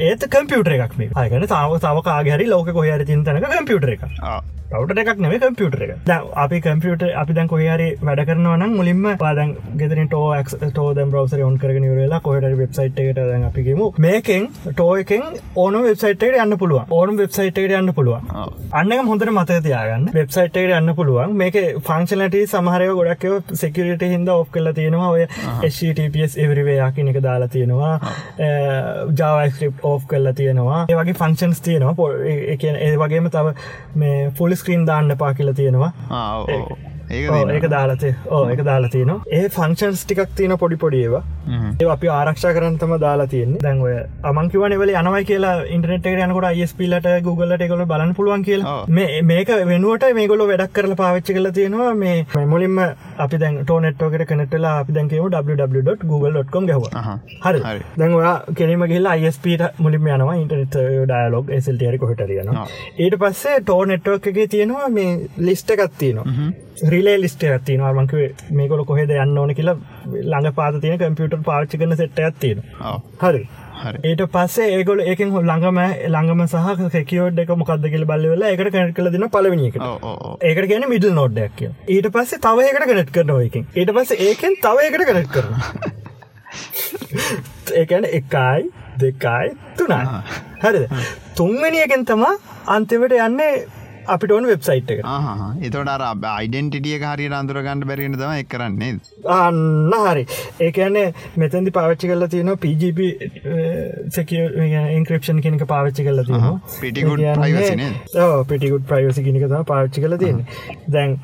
ඒත කම්පියුටර එකක් මේ අයගන තාව තාවකාගහරි ලෝක කොහර චින්තනක කම්පියුටර එක රවට එකක් නෙම කම්පියුටර එක. ද අපි කම්පියට අපි දැන් කොහරි වැඩ කරනවනම් මුලින්ම පාදන් ගෙදන ටෝ ටෝ ද බ්‍රවසර ඔන් කරන වෙලා කොහට වෙබ්සයිට් එකට දැන් අපිගේම මේකෙන් ටෝ එකෙන් ඕන වෙබ්සයිට් එකට යන්න පුළුවන්. ඕන වෙබ්සයිට් එකට යන්න පුළුවන්. අන්න හොඳට මත තියාගන්න. වෙබ්සයිට් එකට යන්න පුළුවන්. මේක ෆංක්ෂනට සමහරය ගොඩක් සෙකරට හිද ඔෆ් කල තියෙනවා. ඔය SCTPS එවරිවේයාකින එක දාලා තියෙනවා. ජාවස්ක්‍රප් ඕෆ් කල්ලා තියෙනවා. ඒ වගේ ෆංක්ෂන්ස් තියෙනවා. පො ඒ වගේම තව මේ ෆුල් ස්ක්‍රීන් දාන්න පා කියල තියෙනවා ඒක දාලතේ ඕ එක දාලා තියන ඒ ෆංක්ෂන්ස් ටිකක් තියෙන පොඩි පොඩියවා ඒ අපි ආරක්ෂා කරන්තම දාලා තියන්නේ. දැන්වය අමංකිවන වෙල යනවයි කියලා ඉන්ටනෙට යනකොට අයිස්පිලට Googleලට එකකොල බලන්න පුළුවන් කියලා. මේක වෙනුවට මේගොල වැඩක් කරල පාවිච්චි කල තියෙනවා. මේ මුලින්ම අපි දැන් ටෝනෙට්ෝකට කනටලා අපි දැන්කම www.google.com ගව හරි. දැන්වා කෙනීම ගහිල්ලා අයිස්පට මුලින්ම යනවා. ඉන්ටනෙට ඩයලෝග එසල්ටරි කොහටරයන ඊට පස්සේ ටෝ නෙට්වෝක් එක තියෙනවා මේ ලිස්ට එකත් තියෙනවා. රිලේ ලිස්ට ඇතිනවා මංක මේකොල කොහෙද යන්න ඕන කියලා ළඟ පාත තියෙන කම්පියුටර් පාච්චි කරන සෙට්ට ඇත්තින හරි. ඒට පස්සේ ඒගොල ඒකෙන් හො ළඟම ළඟම සහ කෙකෝඩ් එක මොකක්ද කියල බල්ලවෙල එකට. කැනට කල දින පලවිනික ඒකට කියන මිඩල් නෝඩ්ඩක් ඊට පස්සේ තව ඒකට කනට් කරනවා එකින් ඊට පස්සේ ඒකෙන් තව එකට කනට් කරන ඒකැන එකයි දෙකයි තුනයි. හරිද? තුන්වැනියකෙන් තමා අන්තිවට යන්නේ අපිට ඕන වෙබ්සයිට් එක එතොට අයිඩෙන්ටිටිය හරි අන්දුරගන්න බැරිෙන තම එක් කරන්නේ අන්න හරි. ඒකන්නේ මෙතැදි පාවිච්චි කල තියෙන PGP ඉන්ක්‍රපෂන් කෙනක පාවිච්චි කල පිටිකුඩ් ප්‍රයිවසිනේ පිටිකුඩ් ප්‍රයිවසි කෙනක තම පාවිච්චි කල තියෙන දැන්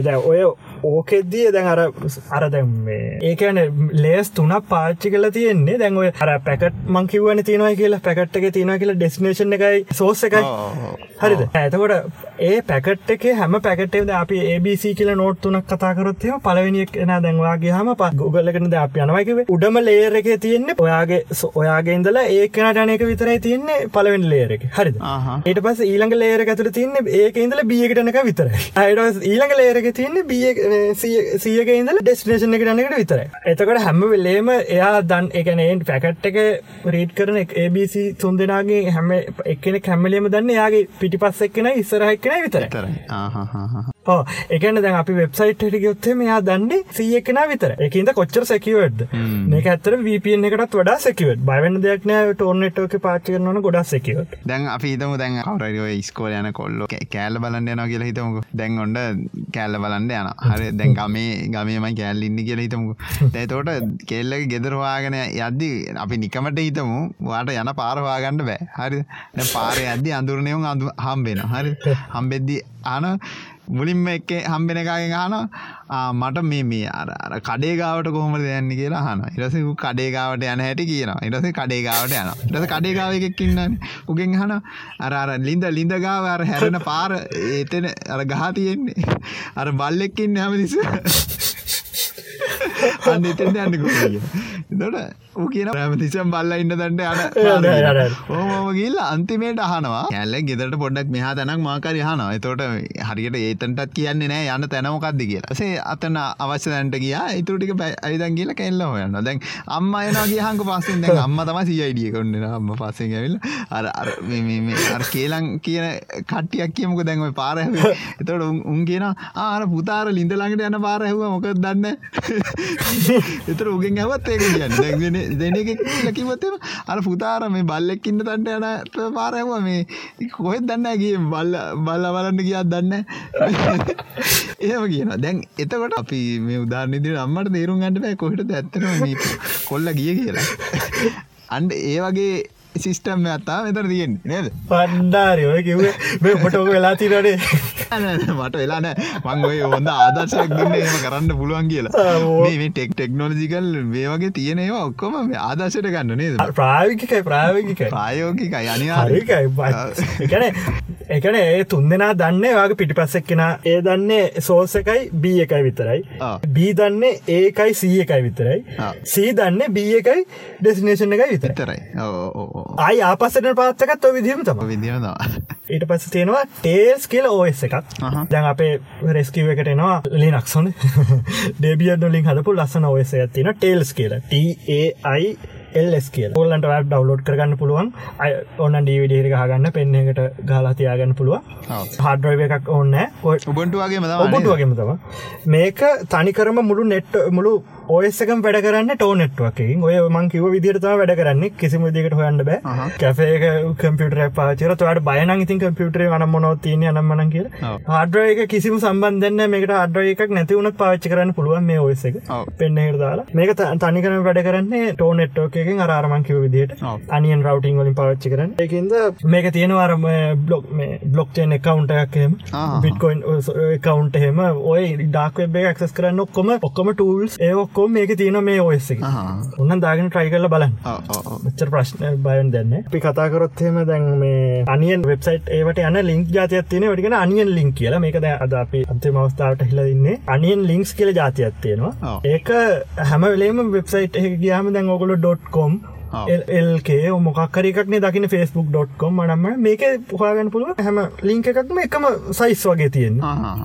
දැ ඔය ඕකෙද්දිය දැන් අර අර මේ ඒකන ලේස් තුනක් පාච්චි කල තියෙන්නේ. දැන් අර පැකට් මංකිවන තියනයි කියලා පැකට් එක තියන කියලා ඩෙස්නේෂන් එකයි සෝස එකයි. හරිද? ඇතකොට ඒ පැකට් එක හැම පැකටේද අපි ABC කියල නෝට් තුනක් කතාකරොත්ය පලවෙනික් එන දැන්වාගේ හම ප ගුගලකනද අප යනවයිකව උඩම ලේර එක තියෙන්නේ ඔයාගේ ඔයාගේ ඉඳලා ඒකනට අනක විතරයි තියන්නේ පලවෙන් ලේර එක. හරිද? ඒට පස් ඊළඟ ලේර ඇතුර තියන්නේ ඒක ඉඳල බියකටනක විතරයි. අයට ඊළඟ ලේරක තියන්නේ බිය සියක ඉඳල ඩෙස්ටේෂන එක නකට විතර එතකට හැම වෙල්ලේම එයා දන් එකනන් පැකට් එක රීඩ් කරන ABC තුන් දෙනාගේ හැම එකන කැමලේම දන්න යාගේ පිටි පස් එක්කෙන ඉස්සරහක්කෙන විතර එකන දැන් අපි වෙබ්සයිට් හට ගොත්තේ මෙයා දන්නේ සියකෙන විතර එකන්ද කොච්චර සැකිවඩ් මේක ඇතර VPN එකටත් වඩා සැකිවට බයිවන්න දෙයක් නෑ. ටෝර්නෙට්ක පාචි කරනන ගොඩක් සැකිවට දැන් අපි හිතම දැන් කවරයෝ ස්කෝල යන කොල්ලො කෑල්ල බලන්න යන කියලා හිතමක. දැන් ඔොන්ඩ කෑල්ල බලන්න යන හරි දැන් ගමේ ගමේමයි කෑල් ඉන්න කියලා හිතමු දැතෝට කෙල්ලක ගෙදරවාගෙන යද්දි අපි නිකමට හිතමු වාට යන පාරවාගන්න බෑ. හරි පාරය ඇද්දි අඳුරනයවුම් අඳු හම්බෙන හරි හම්බෙද්දි අන මුලින්ම එක හම්බෙන එකගෙන් හන මට මේ මේ අර කඩේගාවට කොහොම දෙයන්න කියලා හන ඉරස කඩේගාවට යන හැටි කියන ඉරස කඩේගාවට යන ඉරස කඩේගාව එකක්කින්නන්න උගෙන් හන අර අර ලින්ද ලිඳගාව අර හැරෙන පාර ඒතන අර ගහ තියෙන්නේ. අර බල්ලෙක්කින්න හැමදිස (laughs) අන්න එතෙන්ට යන්න දොට ඌ කියන ප්‍රමතිසම් බල්ල ඉන්න දට අන ඕම ගිල්ල අන්තිමේට අහනවා. කැල්ල ගෙදට පොඩක් මෙහා තැනක් මාකර හනවා එතෝට හරියට ඒතන්ටත් කියන්නේ නෑ. යන්න තැනමකක්ද කියලා. සේ අතන අවශ්‍ය දැන්ට ගිය. ඉතුරටික අයිදන් කියලා කෙල්ල හොයන්න දැන් අම්ම අයනගේ හංක පස්සෙන්. දැන් අම්ම තම සියයිඩිය කොන්නන අම්ම පස්සෙන් ඇවිල් අර අර කේලං කියන කට්ටියක් කියමක දැන්ව පාරහ එතොට උන් කියන ආර පුතාර ලින්ද ළඟට යන පාරහව මොකක් දන්න (laughs) එතර උගෙන් ඇවත් ඒක කියන්න. දැගෙන දෙන එක ලකිවතම අර පුතාර මේ බල්ලෙක්කින්න තන්ට යන පාරයම මේ කොහෙත් දන්න කිය බල්ල බල්ල බලන්න කියක් දන්න ඒම කියන දැන් එතකොට අපි මේ උදාරනිදිර අම්මට තේරුම් ගන්නට බෑ කොහට ඇත්තන කොල්ල ගිය කියලා. අන්ඩ ඒ වගේ සිිස්ටම් ඇත්තා මෙතර තියෙන් නේද? පණ්ඩාරයෝය කිවේ මේ පොටෝක වෙලා තිරනේ මට වෙලාන මං ඔය හොඳ ආදර්ශයක් දුන්න එම කරන්න පුළුවන් කියලා. මේ ටෙක් ටෙක්නෝලජිකල් මේ වගේ තියෙනවා ඔක්කොම ආදර්ශයට ගන්න නේද? ප්‍රාවිකයි ප්‍රාවිකයි ප්‍රායෝකිකයි අනිවාරිකයි එකන එකන ඒ තුන් දෙනා දන්නේ වගේ පිටි පස්සෙක් කෙන. ඒ දන්නේ සෝස එකයි බී එකයි විතරයි. බී දන්නේ ඒකයි සී එකයි විතරයි. සී දන්නේ බී එකයි ඩෙසිනේෂන් එකයි විතරයි. ආය ආපසට පාත්තකත් ඔ විදිහම තම විදිනවා ඊට පස්ස තියෙනවා ටේස් කියල ඕස් එකක්. දැන් අපේ රෙස්කිව එකට එනවා ලිනක්සොන ඩේබියඩ ලින් හදපු ලස්සන ඔස ඇතින ටේල්ස් කියල. TAI එල්ස් කියල ඔල්ලන්ට වැබ් ඩවලෝඩ් කරගන්න පුළුවන්. ඔන්න ඩීවිඩියට ගහගන්න පෙන්න එකට ගලා තියාගන්න පුළුව හඩරව එකක් ඔන්න ඔබන්ටුවගේ ඔබටුවගේම තම මේක තනිකරම මුළු නෙට් මුළු ඔයසකම් වැඩ කරන්න ටෝ නෙට්වකින් ඔය මං කිව විදිරතම වැඩ කරන්න. කිසිම දිකට හොයන්න බෑ. කැේ කම්පියුටර පාචර තුවට බයන ඉතින් කම්පියුටරේ වන මොනොත් තියන අනම්මන කිය හඩර එක කිසිම සම්බන්ධන්න මේකට අඩර එකක් නැතිවුණත් පාච්චි කරන්න පුළුවන් මේ ඔයස එක. පෙන්න්න දාලා. මේක තනිකරම වැඩ කරන්නේ ටෝ නෙට්ෝකකින් අරමං කිව විදිට අනියන් රවටිං වලින් පාච්චි කරන එකද මේක තියෙනවාරම බ්ලොග් මේ බ්ලොක්්චේන් එකකවන්ටයක්ම බිට්කොයින් කවන්ට හෙම ඔය ඩාක්වෙබ් ක්සස් කරන්න ඔක්කොම ඔක්කොම ටූල්ස් ඒ ඔක්කෝ මේක තියෙන මේ එක. ඔන්න දාගෙන ට්‍රයි කරල බලන්න. මෙච්චර ප්‍රශ්න බයන් දෙන්න අපි කතාකරොත්හෙම දැන් මේ අනියන් වෙබ්සයිට් ඒවට යන ලින්ක් ජාතියක් තියෙන වටිගෙන අනියන් ලින්ක් කියලා. මේක ද අද අපි අන්තිම අවස්ථාවට හිලදින්නේ අනියන් ලින්ක්ස් කියල ජාතියක් තියෙනවා. ඒක හැම වෙලේම වෙබ්සයිට් එක ගයාම දැන් ඔගොල ඩොට්කොම් එල්කේ මොකක්කරක්නේ දකින ෆස්බුක්.කොම් මනම්ම මේක පහගන්න පුළුව හැම ලිංක එකක්ම එකම සයිස් වගේ තියෙන්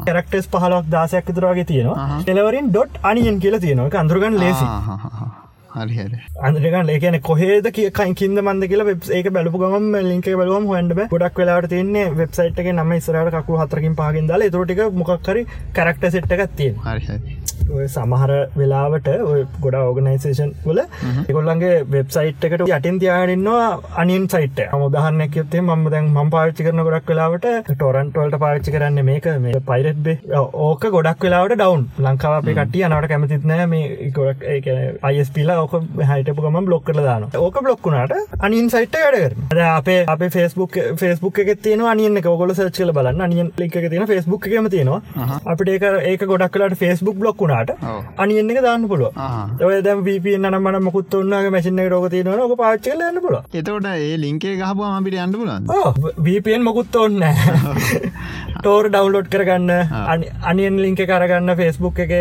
කරක්ටස් පහලක් දාසයක් විතරවාගේ තියෙනවා. එලවරින් ඩොට් අනියන් කියලා තියෙනවා. අඳුරගන් ලේසි අන්දරගන් ඒකන කොහේද කියකයින් කින්ද මන්ද කියලා ඒක බැලපු ගම ලින්ක බලුවම හොන්ඩ ගොඩක් වෙලාට තියන්නේ වෙබ්සයිට් එක නම ඉස්රට කකු හතරකින් පාගෙන් දාල. තුරටික මොක්කරි කරක්ට සෙට්ට එකක් තිය ඔය සමහර වෙලාවට ඔය ගොඩ ඕගනයිසේෂන් වල එකොල්ලන්ගේ වෙබ්සයිට් එකට යටින් තියාරන්නවා අනින් සයිට මුදහන්නක් යත්තේ ම දැන් ම පාච්චි කරන ගොඩක් වෙලාවට ටොරන්ටවල්ට පාච්චි කරන්න මේක මේ පයිරට් බේ ඕක ගොඩක් වෙලාවට ඩවන් ලංකාව අපේ කටිය අනට කැමතිත්නෑ මේ ගොඩක් අයිස්පිලා ඕක හයිටපු ගම බ්ලොක් කර දාන ඕක බ්ලොක්කුණට අනින් සයිට් වැඩ අපේ අපේ ෆෙස්බුක් ෆෙස්බුක් එක තියන අනියන්න ගොල සච් කල බලන්න. අනියන් ලික තින ෆෙස්බුක් එකම තියෙනවා. අපිට ඒක ඒක ගොඩක් කලට ෆෙස්බුක් බ්ලොක් වුණට අනියන්න එක දාන්න පුළුව ඔය දැ වප නමන මුකුත් ඔන්නගේ මැසින්න රෝග තියන ක පාච්චලන්න පුල එතකොට ඒ ලින්කේ ගහපු අපිට අන්න පුලන් වපන් මොකුත් ඔන්න ටෝර් ඩවන්ලෝඩ් කරගන්න අනියන් ලිංක කරගන්න ෆෙස්බුක් එක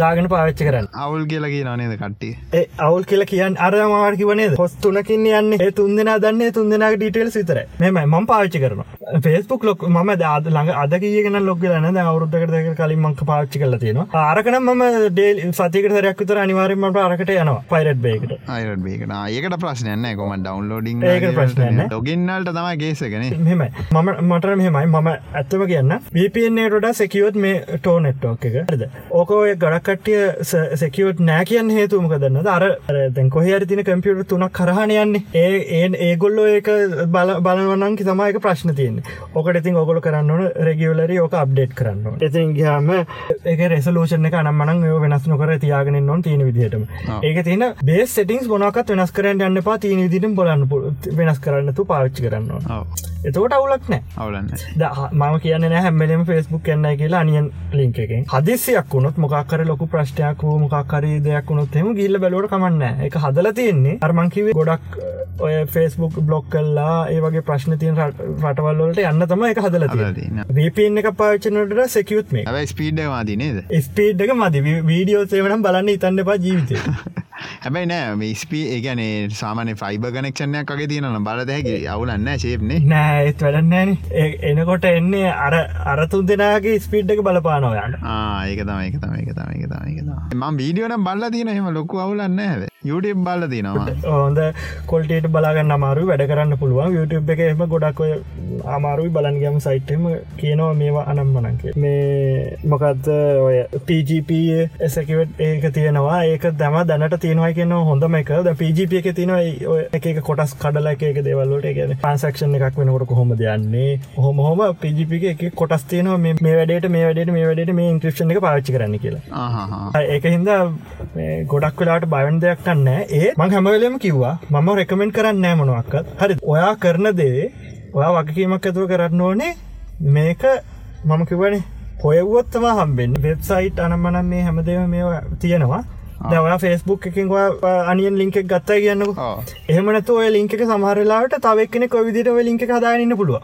දාගෙන පාච්චි කරන්න. අවුල් කියලගේ නනේද කට්ටිය? ඒ අවුල් කියල කියන්න අරමාට කිවනේ හොස් තුනකින් යන්න. ඒ තුන්දෙන දන්න තුන්දෙනගේ ඩීටේල් විතර මෙම ම පාච්චි කරන ෆෙස්බුක් ලොක් ම දාද ළඟ අද කියන ලොක්ගලන අවුරුද්ධකට දෙක කලින් මංක පාච්චි කල තියෙනවා. ආරකන ම ඩේල් සතිකට සරයක් විතර අනිවාරෙන්මට අරකට යනවා පයිරට් බේකට අයිරට බේකට ඒකට ප්‍රශ්නයන්න කොම ඩවන්ලෝඩිං ඒක ප්‍රශ්නයන්න ලොගින්නල්ට තමයි ගේසගෙන මෙමයි මම මට මෙමයි මම ඇත්තම කියන්න VPNට සෙකියෝත් මේ ටෝ නෙට්ටෝක් එක. හරිද? ඕකෝය ගඩක්කටිය සෙකියෝට් නෑ කියන්න හේතුමක දන්න අර දැන් කොහරි තින කම්පියුට තුනක් කරහණයන්නේ ඒ ඒ ඒගොල්ලෝ ඒක බල බලවනන්කි තමයික ප්‍රශ්න තියන්නේ. ඕකට ඉතින් ඔගොල කරන්න ඕන රෙගියලරි ඕක අප්ඩේට් කරන්න ඉතින් ගහම ඒක රෙසලූෂන එක අනම්මනන් ඒ වෙනස් නොකර තියාගෙන නොන් තියෙන විදිහටම. ඒක තියන බේස් සෙටිංස් මොනකත් වෙනස් කරන්න යන්න පා තියන විදිටම් බලන්න වෙනස් කරන්නතු පාච්චි කරන්න එතකොට අවුලක් නෑ. අවුලන්න මම කියන්න හැමලම ෆෙස්බුක් කන්න කියලා අනියන් ලින්ක එකෙන්. හදිසියක් වුණොත් මොකක්කර ලොකු ප්‍රශ්ටයක් වූ මොකක්කරි දෙයක් වුණොත් එම ගිල්ල බැලවට කමන්න එක හදල තියෙන්නේ අර්මංකිවේ ගොඩක් ඔය ෆෙස්බුක් බ්ලොක් කල්ලා ඒ වගේ ප්‍රශ්න තියන රටවල්ලට යන්න තම එක හදල වපන් එක පාචනට සෙකියුත් මේ ස්පීඩ් වාදී නේද? ස්පීඩ් එක මදි. වීඩියෝ සේවනම් බලන්න ඉතන්න පා ජීවිතය (laughs) හැබයි නෑ ස්පී ඒගැනේ සාමාන ෆයිබ කනෙක්ෂණයක් වගේ තියෙන බලදැකි අවුලන්න ශේප්නේ නෑත් වැඩන්නෑන එනකොට එන්නේ අර අරතුන් දෙනාගේ ස්පීඩ් එක බලපානොයන්න ඒක තම එක තම එක තම එක තම එක ම වීඩියෝන බල්ල තියන හෙම ලොකු අවුලන්න හැ YouTube බල්ල තිනවා හොඳ කොල්ටේට බලාගන්න අමාරු වැඩ කරන්න පුළුවන්. YouTube එක එම ගොඩක් ඔය අමාරුයි බලන්ගම සයිට්ම කියනවා මේවා අනම්මනන්ගේ මේ මොකක්ද ඔය PGP එසකිවට ඒක තියෙනවා. ඒක දම දැනට තියෙනවා කියන හොඳම එක. ද PGP එක තියෙනවා එක කොටස් කඩල එක දේවල්ලට එක පන්සක්ෂන් එකක් වෙනකොට කොහොම දයන්නේ හොම හොම PGP එක කොටස් තියනවා. මේ වැඩට මේ වැඩට මේ වැඩට මේ ඉන්ක්‍රපෂන් එක පාච්චි කරන්න කියලා. ඒක හින්ද ගොඩක් වෙලාට බයන් දෙයක් කන්න ඒ මං හැමවලම කිව්වා මම රෙකමෙන්ට් කරන්න නෑ මොනවක්කත් හරි ඔයා කරන දේ ඔයා වගකීමක් ඇතුව කරන්න ඕනේ. මේක මම කිවනේ හොයවුවත්තම හම්බෙන් වෙබ්සයිට් අනම්මනම් මේ හැමදේම මේ තියෙනවා දවා ෆෙස්බුක් එකින් අනියන් ලින්ක ගත්තා කියන්නක. එහමනතු ඔය ලින්ක සමහරලාට තවක්න කොවිදිට ඔය ලින්ක හදාගන්න පුළුව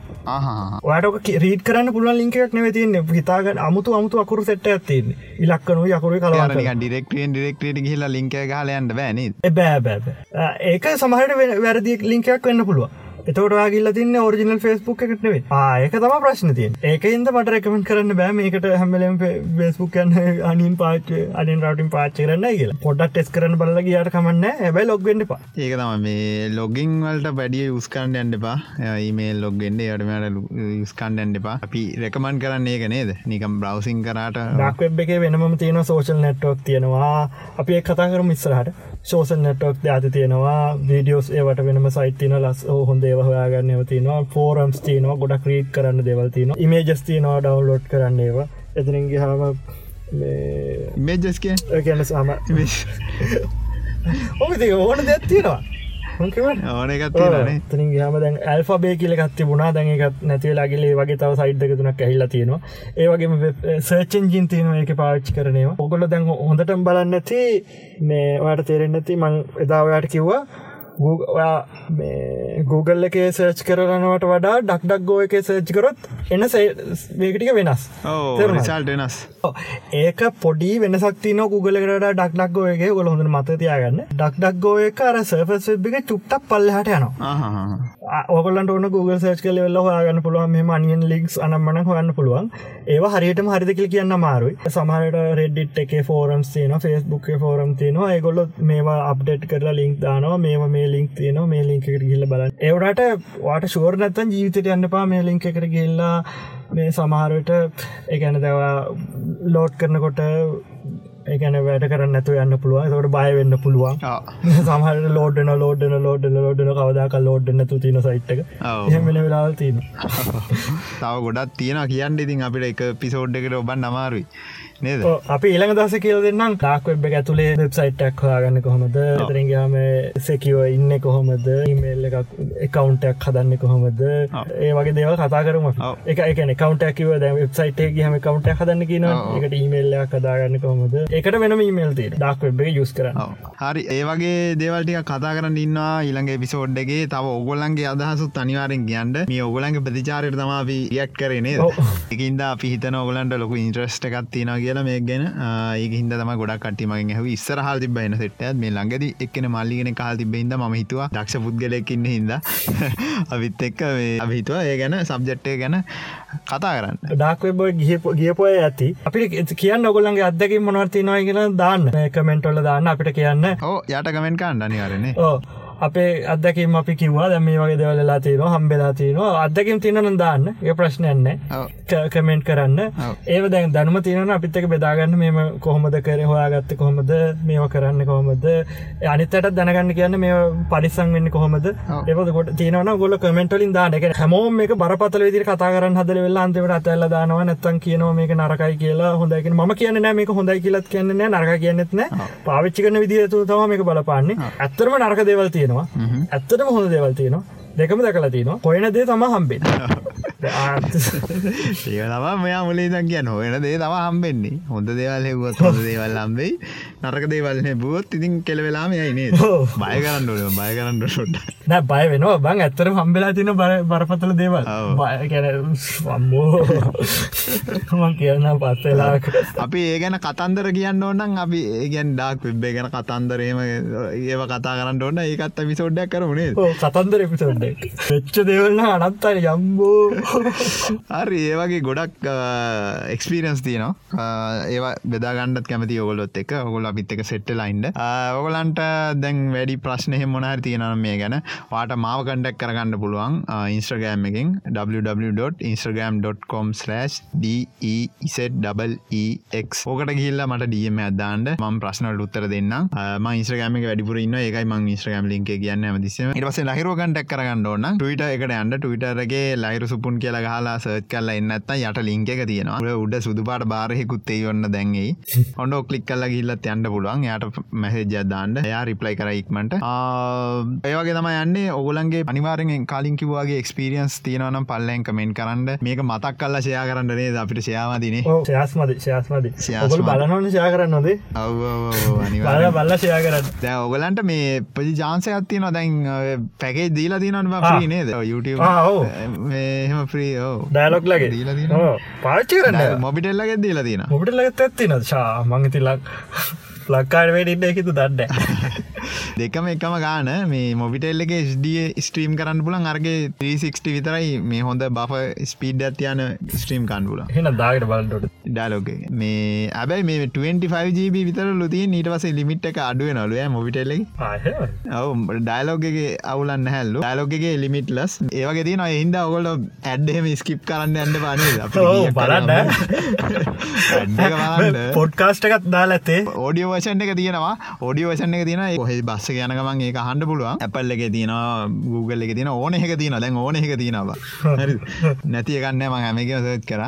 වාට රීට කරන්න පුළුවන් ලින්කක් නැවතින්න හිතාගන්න අමුතු අමුතු අකුරු සෙට්ට ඇතින්න ඉලක්කනු යකුරු කලා ඩිරෙක්ටෙන් ඩිරෙක්ට කියලා ලින්ක හලයන්ට බෑන බෑ බෑ ඒක සමහට වැරදි ලින්කයක් වෙන්න පුළුව එතවට ගිල්ල තින්න ඔරිිනල් ෆෙස්බුක් එකටනේ ආයක තම ප්‍රශ්න තියෙන් ඒක ඉද මට රැකමෙන්ට කරන්න බෑ මේකට හැමලම් (laughs) බේස්බුක් යන්න අනින් පාච අනින් රටින් පාච කරන්න කියලා. පොඩක් ටෙස් කරන්න බල යාට කමන්න ඇබයි ලොග්ගෙන්ට පා ඒක තම මේ ලොගිං වලට වැඩිය යස්කන්ඩ ඇන්ඩ පා ඒමේ ලොග්ගෙන්ඩ යටමට යස්කන්ඩ ඇන්ඩ පා අපි රැකමන් කරන්න ඒක නේද? නිකම් බ්‍රවසිං කරට. ඩක්වෙබ් එක වෙනම තියෙන සෝෂල් නැට්වක් තියෙනවා. අපි කතා කරම ඉස්සරහට ශෝසල් නැට්වක් ඇති තියෙනවා. වීඩියෝස් ඒවට වෙනම සයිතින ලස් හොඳ ඒව හොයාගන්න තිනවා ෆෝරම්ස් තියනවා. ගොඩක් ක්‍රීට් කරන්න දෙවල් තින මේජස් තියනවා ඩවන්ලෝඩ් කරන්න ඒවා. එතිරින්ගේ හම මේජස්ක ගැන සාම ඔමති ඕන දෙත්තිනවා ඕනකත් තින් හම දැන් ඇල්ෆබේ කියල කත්ති බුණා දැඟකත් නැතිවලාගලේ වගේ තව සයිඩ්ක තුනක් ඇහිල්ලා තියෙනවා. ඒවගේ සර්චන් ජින් තියන එක පාච්චි කරනවා ඔගොල දැන් හොඳටම් බලන්න ඇති මේ ඔයට තේරෙන් නැති මං එදාවයාට කිව්වා Google එකේ සර්ච් කරනවට වඩා ඩක්ඩක් ගෝ එක සර්ච් කරොත් එන්න වේකටික වෙනස්. රිසල්ට වෙනස්. ඒක පොඩි වෙනසක්ති න Google එකට ඩක්ඩක් ගෝයගේ ගොල හොඳ මතතියාගන්න ඩක්ඩක් ගෝය එක අර සර්ෆස් වෙබ්ික චුට්ටක් පල්ලහට යනවා. ඕකලන්ට ඕන Google සර්ච් කල වෙල්ල හයාගන්න පුළුවන්. මේ මනියන් ලික්ස් අනම්මන හොයන්න පුළුවන්. ඒවා හරියටම හරිදකිල් කියන්න මාරුයි සමහට රෙඩ්ඩිට් එක ෆෝරම්ස් තියන ෆස්බුක් ෆෝරම් තියනවා. ඒගොල්ලො මේවා අප්ඩේට් කරලා ලින්ක් දානවා. මේම මේ ලින්ක් තියනවා මේ ලින්ක එකට ගිල්ල බලන්න. ඒවටට වාට ශෝර් නැත්තන් ජීවිතයට යන්න පා මේ ලින්ක එකට ගෙල්ලා මේ සමහරට එකැන දවා ලෝඩ් කරනකොට ඒකන වැඩ කරන්න ඇතු යන්න පුළුවන්. තොට බය වෙන්න පුළුවන්. සමහට ලෝඩන ලෝඩන ලෝඩන ලෝඩන කවදාක ලෝඩ්න තු තින සයිට්ක එහෙමෙන වෙලාවල් තිීන (laughs) තව ගොඩත් තියෙන කියන්න ඉතින් අපිට එක පිසෝඩ් එකට ඔබන් අමාරුයි නේද? අපි ඊළඟ දස කියල දෙන්නම්. ඩාක්වෙබ් ඇතුලේ වෙබ්සයිට්ක් හොයාගන්න කොහොමද? එතරින්ගේම සෙකිව ඉන්න කොහොමද? ඉමේල් එකක් එකකවන්ටක් හදන්න කොහොමද? ඒ වගේ දේවල් කතා කරම එක එක කවන්ටක්ව ද වෙබ්සයිට් හම කවන්ට හදන්න කියන එකට ඉමේල්ලයක් කදාගන්න කොහොමද? එකට වෙනම ඉමේල් තේ ඩාක්වෙබ් යුස් කර හරි. ඒ වගේ දේවල්ටික කතා කරන්න ඉන්නවා ඊළඟ පිසෝඩ්ඩගේ තව ඔගොල්ලන්ගේ අදහසුත් අනිවාරෙන් කියන්න. මේ ඔගොලන්ගේ ප්‍රතිචාරයට තමාපි ියක් කරනේ එකින්ද අපි හිතන ඔගලන්ට ලොකු ඉන්ට්‍රස්ට එකක් තියෙන කියලා මේ ගැන ඒක හිද තම ගොඩක් කටීමගෙන් හ ඉස්සර හල් තිබයින සෙට මේ ළඟද එක්න මල්ලිගෙන කාල් තිබෙහිද ම හිතුවා දක්ෂ පුද්ගලයකින්න හිද (laughs) අවිත් එක්ක අවිහිතුවා ඒ ගැන සබ්ජෙට්ටය ගැන කතා කරන්න. ඩාක්වෙබ ගියපොය ඇති. අපි කියන්න ඔගොල්ලන්ගේ අදකින් මොනවර්ති නොය කියලා දාන්න. කමෙන්ටොල්ල දාන්න අපිට කියන්න. ඕ යට කමෙන්ට කන්න අනිවාරන්නේ ඕ අපේ අදකින් අපි කිවවා. දැම මේ වගේ දෙවලලා තියන හම්බෙලා තියනවා. අදකින් තියනන දාන්න. ඒ ප්‍රශ්නයන්න කමෙන්ට් කරන්න. ඒ දැන් දැනම තියන අපිත්තක බෙදාගන්න මෙම කොහොමද කර හොයාගත්ත කොහොමද? මේව කරන්න කොහොමද? අනිතට දැනගන්න කියන්න මේ පරිසං වෙන්න කොහොමද? ඒකොට තියන ගොල කමෙන්ටලින් දාන එක හැමෝම මේ බරපතල විදි කතා කරන්න හදල වෙල්ලා අන්තිමට අතැල්ල දානවා. නැත්තන් කියනවා මේක නරකයි කියලා හොඳයික ම කියන්න නෑ මේක හොඳයි කියලත් කියන්න නරක කියන්නෙත්න පාවිච්චි කරන විදිහතු තම මේක බලපාන්නේ. ඇත්තරම නරක දෙවල් තියෙන තියෙනවා. ඇත්තටම හොඳ දෙවල් තියෙනවා. දෙකම දැකලා තියෙනවා. හොයන දේ තම හම්බෙන් (laughs) ඒ තම මෙයා මුලේ දන් කියන්න. හොයන දේ තම හම්බෙන්නේ. හොඳ දේවල් හෙවත් හොඳ දේවල් හම්බෙයි. නරක දේවල්න බුවත් ඉතින් කෙලවෙලාම යයිනේ බය කරන්න බය කරන්න ොට නෑ බය වෙනවා. බං ඇත්තර හම්බෙලා තින බරපතල දේවල්. බය කැන වම්බෝ මං කියන්න පත්වෙලා අපි ඒ ගැන කතන්දර කියන්න ඕනම් අපි ඒගැන් ඩාක් වෙබ්බේ ගැන කතන්දරේම ඒව කතා කරන්න ඕන්න ඒකත් විසෝඩ්ඩක් කරනේ කතන්දර පිසෝඩ් වෙච්ච දෙවල්න්න අනත්තර යම්බෝ හරි ඒවගේ ගොඩක් එක්ස්පිරන්ස් තියනවා. ඒවා බෙදාගන්නත් කැමති ඔගොලොත් එක ඔගොල අපිත් එක සෙට්ට ලයින්ඩ ඔගලන්ට දැන් වැඩි ප්‍රශ්නය මොනහර තියෙනන මේ ගැන වාට මාව කණ්ඩක් කරගන්න පුළුවන්. ඉන්ස්ට්‍රගෑම් එකින් www.instagram.com/ දෙක් ඕකට ගිල්ල මට ඩියම අදදාන්ට ම ප්‍රශ්නට උත්තර දෙන්න ම ඉස්්‍රගෑම වැඩිපුර ඉන්න එකයි මං ඉස්්‍රගෑම් ලින්ක කියන්න. මදිසම ඉටස ලහිරෝකන්ටක් කරගන්න ඕන්න ටවිට එකට අන්ඩ ටවිටරගේ ලයිරු සුපුන් කියලා ගහලා සර්ච් කරලා එන්නත්ත යට ලිංක එක තියෙනවා. උඩ සුදුපාට බාරහෙකුත්තේ (laughs) ඔන්න දැන්ගේ ඔොඩ ක්ලික් කල්ල ගිල්ලත් යන්න පුළුවන්. යට මැහෙජ්ජදාන්ඩ එයා රිප්ලයි කරයික්මට ඒවගේ තම යන්නේ. ඔගුලන්ගේ අනිවාරෙන් කාලින් කිවවාගේ එක්ස්පිරියන්ස් තියෙනවනම් පල්ලෙන් කමෙන්ට කරන්න. මේක මතක් කල්ල ෂයා කරන්නනේ අපිට ෂයාමදින ශයාස්මද ශයාස්මද බලනොන ෂයා කරන්නද බල බල්ල ෂයා කරන්න. (laughs) දැ ඔගලන්ට මේ පජි ජාන්සයක් තියන දැන් පැකේ දීලා තියනවා නේද? YouTube ප්‍රී ඩෑලොක් ලගේ දීලා පාච්චි කරන්න. මොබිටල්ලගේ දීලා තින මොබිට ලගත් ඇත්තින ශා මංගතිලක් ලක්කාඩ වැඩින්න එකතු දන්න දෙකම එකම ගාන මේ මොබිටෙල් එක ස්ඩිය ස්ට්‍රීම් කරන්න පුලන් අර්ගේ 360 විතරයි මේ හොඳ බෆ ස්පීඩ් ඇතියන ස්ට්‍රීම් කන්පුල හෙන දාගට බලට ඩාලෝක මේ ඇබයි මේ 25GB විතර ලුතිය නීට වස ලිමිට් එක අඩුව නලුව මොබිටෙල්ල ඔව ඩයිලෝගගේ අවුලන්න හැල්ලු. ඩයිලෝගගේ ලිමිට ලස් ඒවගේ තින හින්ද ඔගොල ඇඩ්ඩහෙම ස්කිප් කරන්න ඇන්න පන බලන්න. පොඩ්කාස්ට එකත් දාලත්තේ ඕඩිය වශන එක තියෙනවා. ඕඩිය වශන එක තියෙන කොහෙ බස්ස යනකමන් ඒ හන්ඩ පුළුවන්. ඇපල් එක තියන Google එක තින ඕන එක තියන දැන් ඕන එක තියෙනවා නැති ගන්න ම හැමක සත් කර.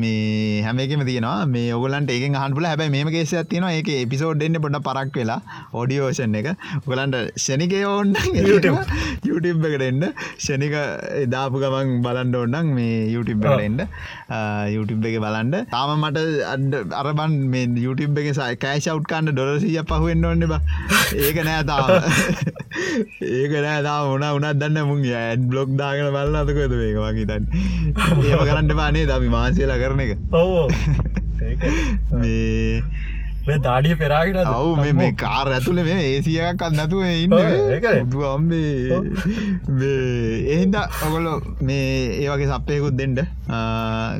මේ හැමකම තියෙනවා. මේ ඔගලන්ට ඒක හන්පුල හැබයි මේම කේස තියන ඒක එපිසෝඩ්ඩන්න පොඩ පරක් වෙලා ඔඩියෝෂන් එක. ඔගලන්ට ෂණික ඕන්න YouTube. එකට එන්න. ෂණික එදාපු ගමන් බලන්ඩ ඔන්නන් මේ YouTube එකට එන්න. YouTube එක බලන්ඩ තාම මට අඩ අරබන් මේ YouTube එක සයි කෑශවට් කන්න ඩොරසිය පහුවෙන්න්න ඔන්න බා. ඒක නෑ (laughs) තාව ඒක නෑ තා උන උනත් දන්න මුන් ඇඩ් බ්ලොග් දාගෙන බල්ල අතකොද මේක වගේ තන් ඒම කරන්න පානේ දමි මාසේලා කරන එක. (laughs) මේ මේ දාඩිය පෙරාගෙන ඔවු මේ කාර ඇතුළ මේ ඒසියකක් නැතුව ඉන්න. එහින්ද ඔගොලො මේ ඒවගේ සපයකුත් දෙෙන්ඩ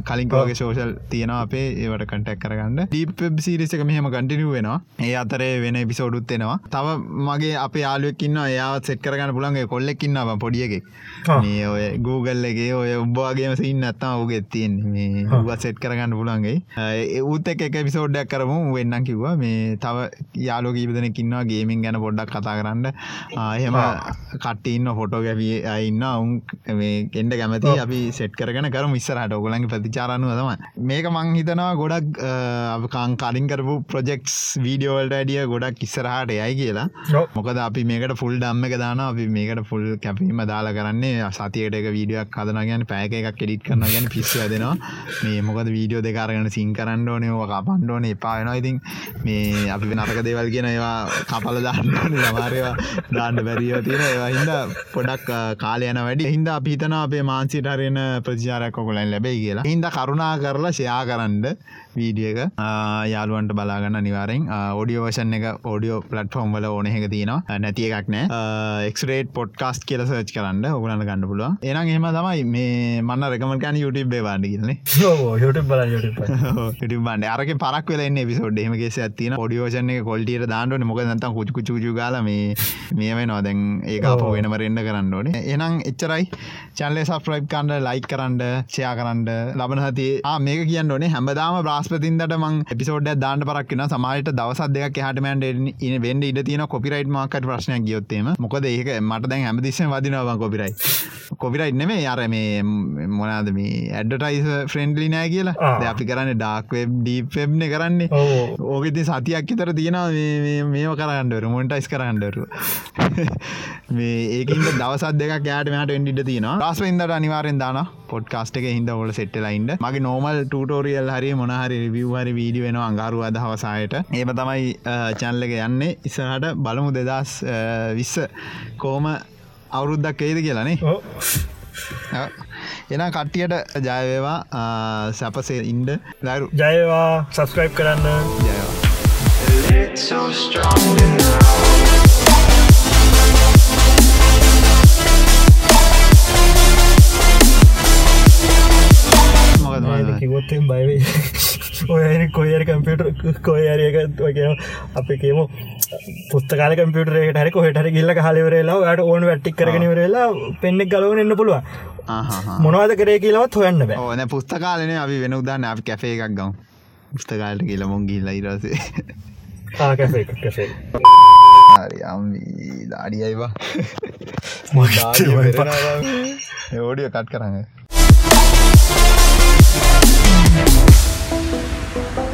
කලින්කවගේ සෝෂල් තියෙන අපේ. ඒවට කටක් කරගන්න. දීප සිරිසක මෙහම කටිනිුව වෙනවා. ඒ අතරේ වෙන පිසෝඩුත් එෙනවා. තව මගේ අප යාලුවක්කින්න එයාවත් සෙට් කරගන්න පුළන්ගේ කොල්ලෙක්කින්නවා පොඩියගෙක් මේ ඔය Google එකේ ඔය උබවාගේම සින්න ඇත්තම ඔගේ තියෙන් මේ හුව සෙට් කරගන්න පුළන්ගේ එක එක පිසෝඩ්ඩක් කරමු. වෙන්නකි කිව්වා. මේ තව යාලෝ කීපදන කින්නවා ගේමින් ගැන පොඩ්ඩක් කතා කරන්න. එහෙම කටඉන්න ෆොටෝ ගැවිය ඉන්න ඔවුන් මේ කෙන්ඩ කැමති අපි සෙට් කරගෙන කර මිස්සරහට ඔගලන්ගේ ප්‍රතිචාරනුව තම මේක මං හිතනවා ගොඩක් අපකාං කලින් කරපු ප්‍රජෙක්ස් වීඩියෝවල්ට ඇඩිය ගොඩක් ඉස්සරහට යයි කියලා. මොකද අපි මේකට ෆුල් ඩම්ම එක දාන අපි මේකට ෆුල් කැපීම දාලා කරන්නේ සතියට එක වීඩියක් කදන ගැන පෑක එකක් කෙඩිට් කරන ගැන පිස්ස දෙනවා මේ මොකද වීඩියෝ දෙකාරගෙන සිං කරන්න ඕනේ ඕක කපන්ඩෝන එපා වෙනවා. ඉතින් මේ අපි නරක දේවල් කියන ඒවා කපල දාන්න සමාරවා දාන්න බැරිෝ තියෙන ඒවා හින්ද පොඩක් කාලයන වැඩි. හින්ද අපිතන අපේ මාන්සිට හරෙන ප්‍රචාරයක් කොලන් ලැබයි කියලා. හින්ද කරුණා කරලා ෂයා කරන්න වීඩිය එක. යාලුවන්ට බලාගන්න නිවාරෙන් ෝඩියෝවෂන් එක ෝඩියෝ පලට්ෆෝම් වල ඕන එක තියෙනවා. නැතිය එකක් නෑ. එක්රේට් පොඩ්කාස්ට කියල සර්ච් කරන්න. ඔගලන්න ගන්න පුළුව එනම් එහෙම තමයි මේ මන්න රකමකන YouTube බේවාඩ කියන්නේ යුට බල යුට බන්ඩ අරක පරක් වෙලන්න පිසෝඩ් එහමගේ ඇතින ොඩියෝෂන එක කොල්ටියට දාන්නට මොක නත කුචකුචු කාල මේ මේම නොදැන් ඒක අප ඔව්. වෙනම රෙන්ඩ කරන්න ඕනේ. එනම් එච්චරයි. චල්ලේ සප්‍රයිප් කන්ඩ ලයි කරන්න චයා කරන්න ලබන හති මේක කියන්න ඕනේ. හැමදාම බ්‍රස්පතින්දට මං එපිසෝඩ් දාන්න පරක්න සමයිට දවස දෙක හටමන්ට ඉන වෙන්ඩ ඉඩ තියන කොපිරයිට් මාකට ප්‍රශ්නයක් ගියොත්තේම මොකද ඒක මට දැන් හැමදිස්සෙන් වදිනවා කොපිරයි කොපිරයිට් නෙමේ අර මේ මොනාද මේ ඇඩටයිස ෆ්‍රෙන්ඩලි නෑ කියලා. අපි කරන්න ඩාක් වෙබ් ඩීප්වෙබ්න කරන්නේ. ඕකෙති සතියක් තර තියෙනවා. මේම කරන්නඩර මොන්ටයිස් කරන්නඩරු මේ ඒකින්ද දවසත් දෙක ෑට මට එන්ඩිට තියෙන රස්ව ඉදට අනිවාරෙන් දාන පොඩ්කාස්ට එක හිද ොල සෙට්ලයින්ට මගේ නෝමල් ටටෝරියල් හරි මොනහරි රිවිවහරි වීඩිය වෙන අඟරු අදහවසායට ඒම තමයි චැන්ල එක යන්නේ. ඉස්සහට බලමු දෙදස් විස්ස කෝම අවුරුද්දක් එයිද කියලානේ එන කට්ටියට ජයවේවා සැපසේ ඉන්ඩ දරු ජයවා සස්ක්‍රයිබ් කරන්න. ජයවා It's so strong now. මොකද කිවොත්තෙන් බයවේ ඔය කොයර කම්පියුටර් කොයරක කියන අපි කියමු පුස්තකාල කම්පියුටරේට හරි කොහටර ගිල්ල හලවරලා ට ඕන වැට්ටික් කරගෙන වරලා පෙන්නෙක් ගලවන එන්න පුළුව මොනවද කරේ කියලවත් හොයන්න බෑ. ඕන පුස්තකාලන අපි වෙන උදාන්න අපි කැෆේ එකක් ගම්. පුස්තකාලට කියල මොන් ගිල්ල ඉරසේ ආකැසේ කැසේ මට ඕඩිය කට් කරන්න thank you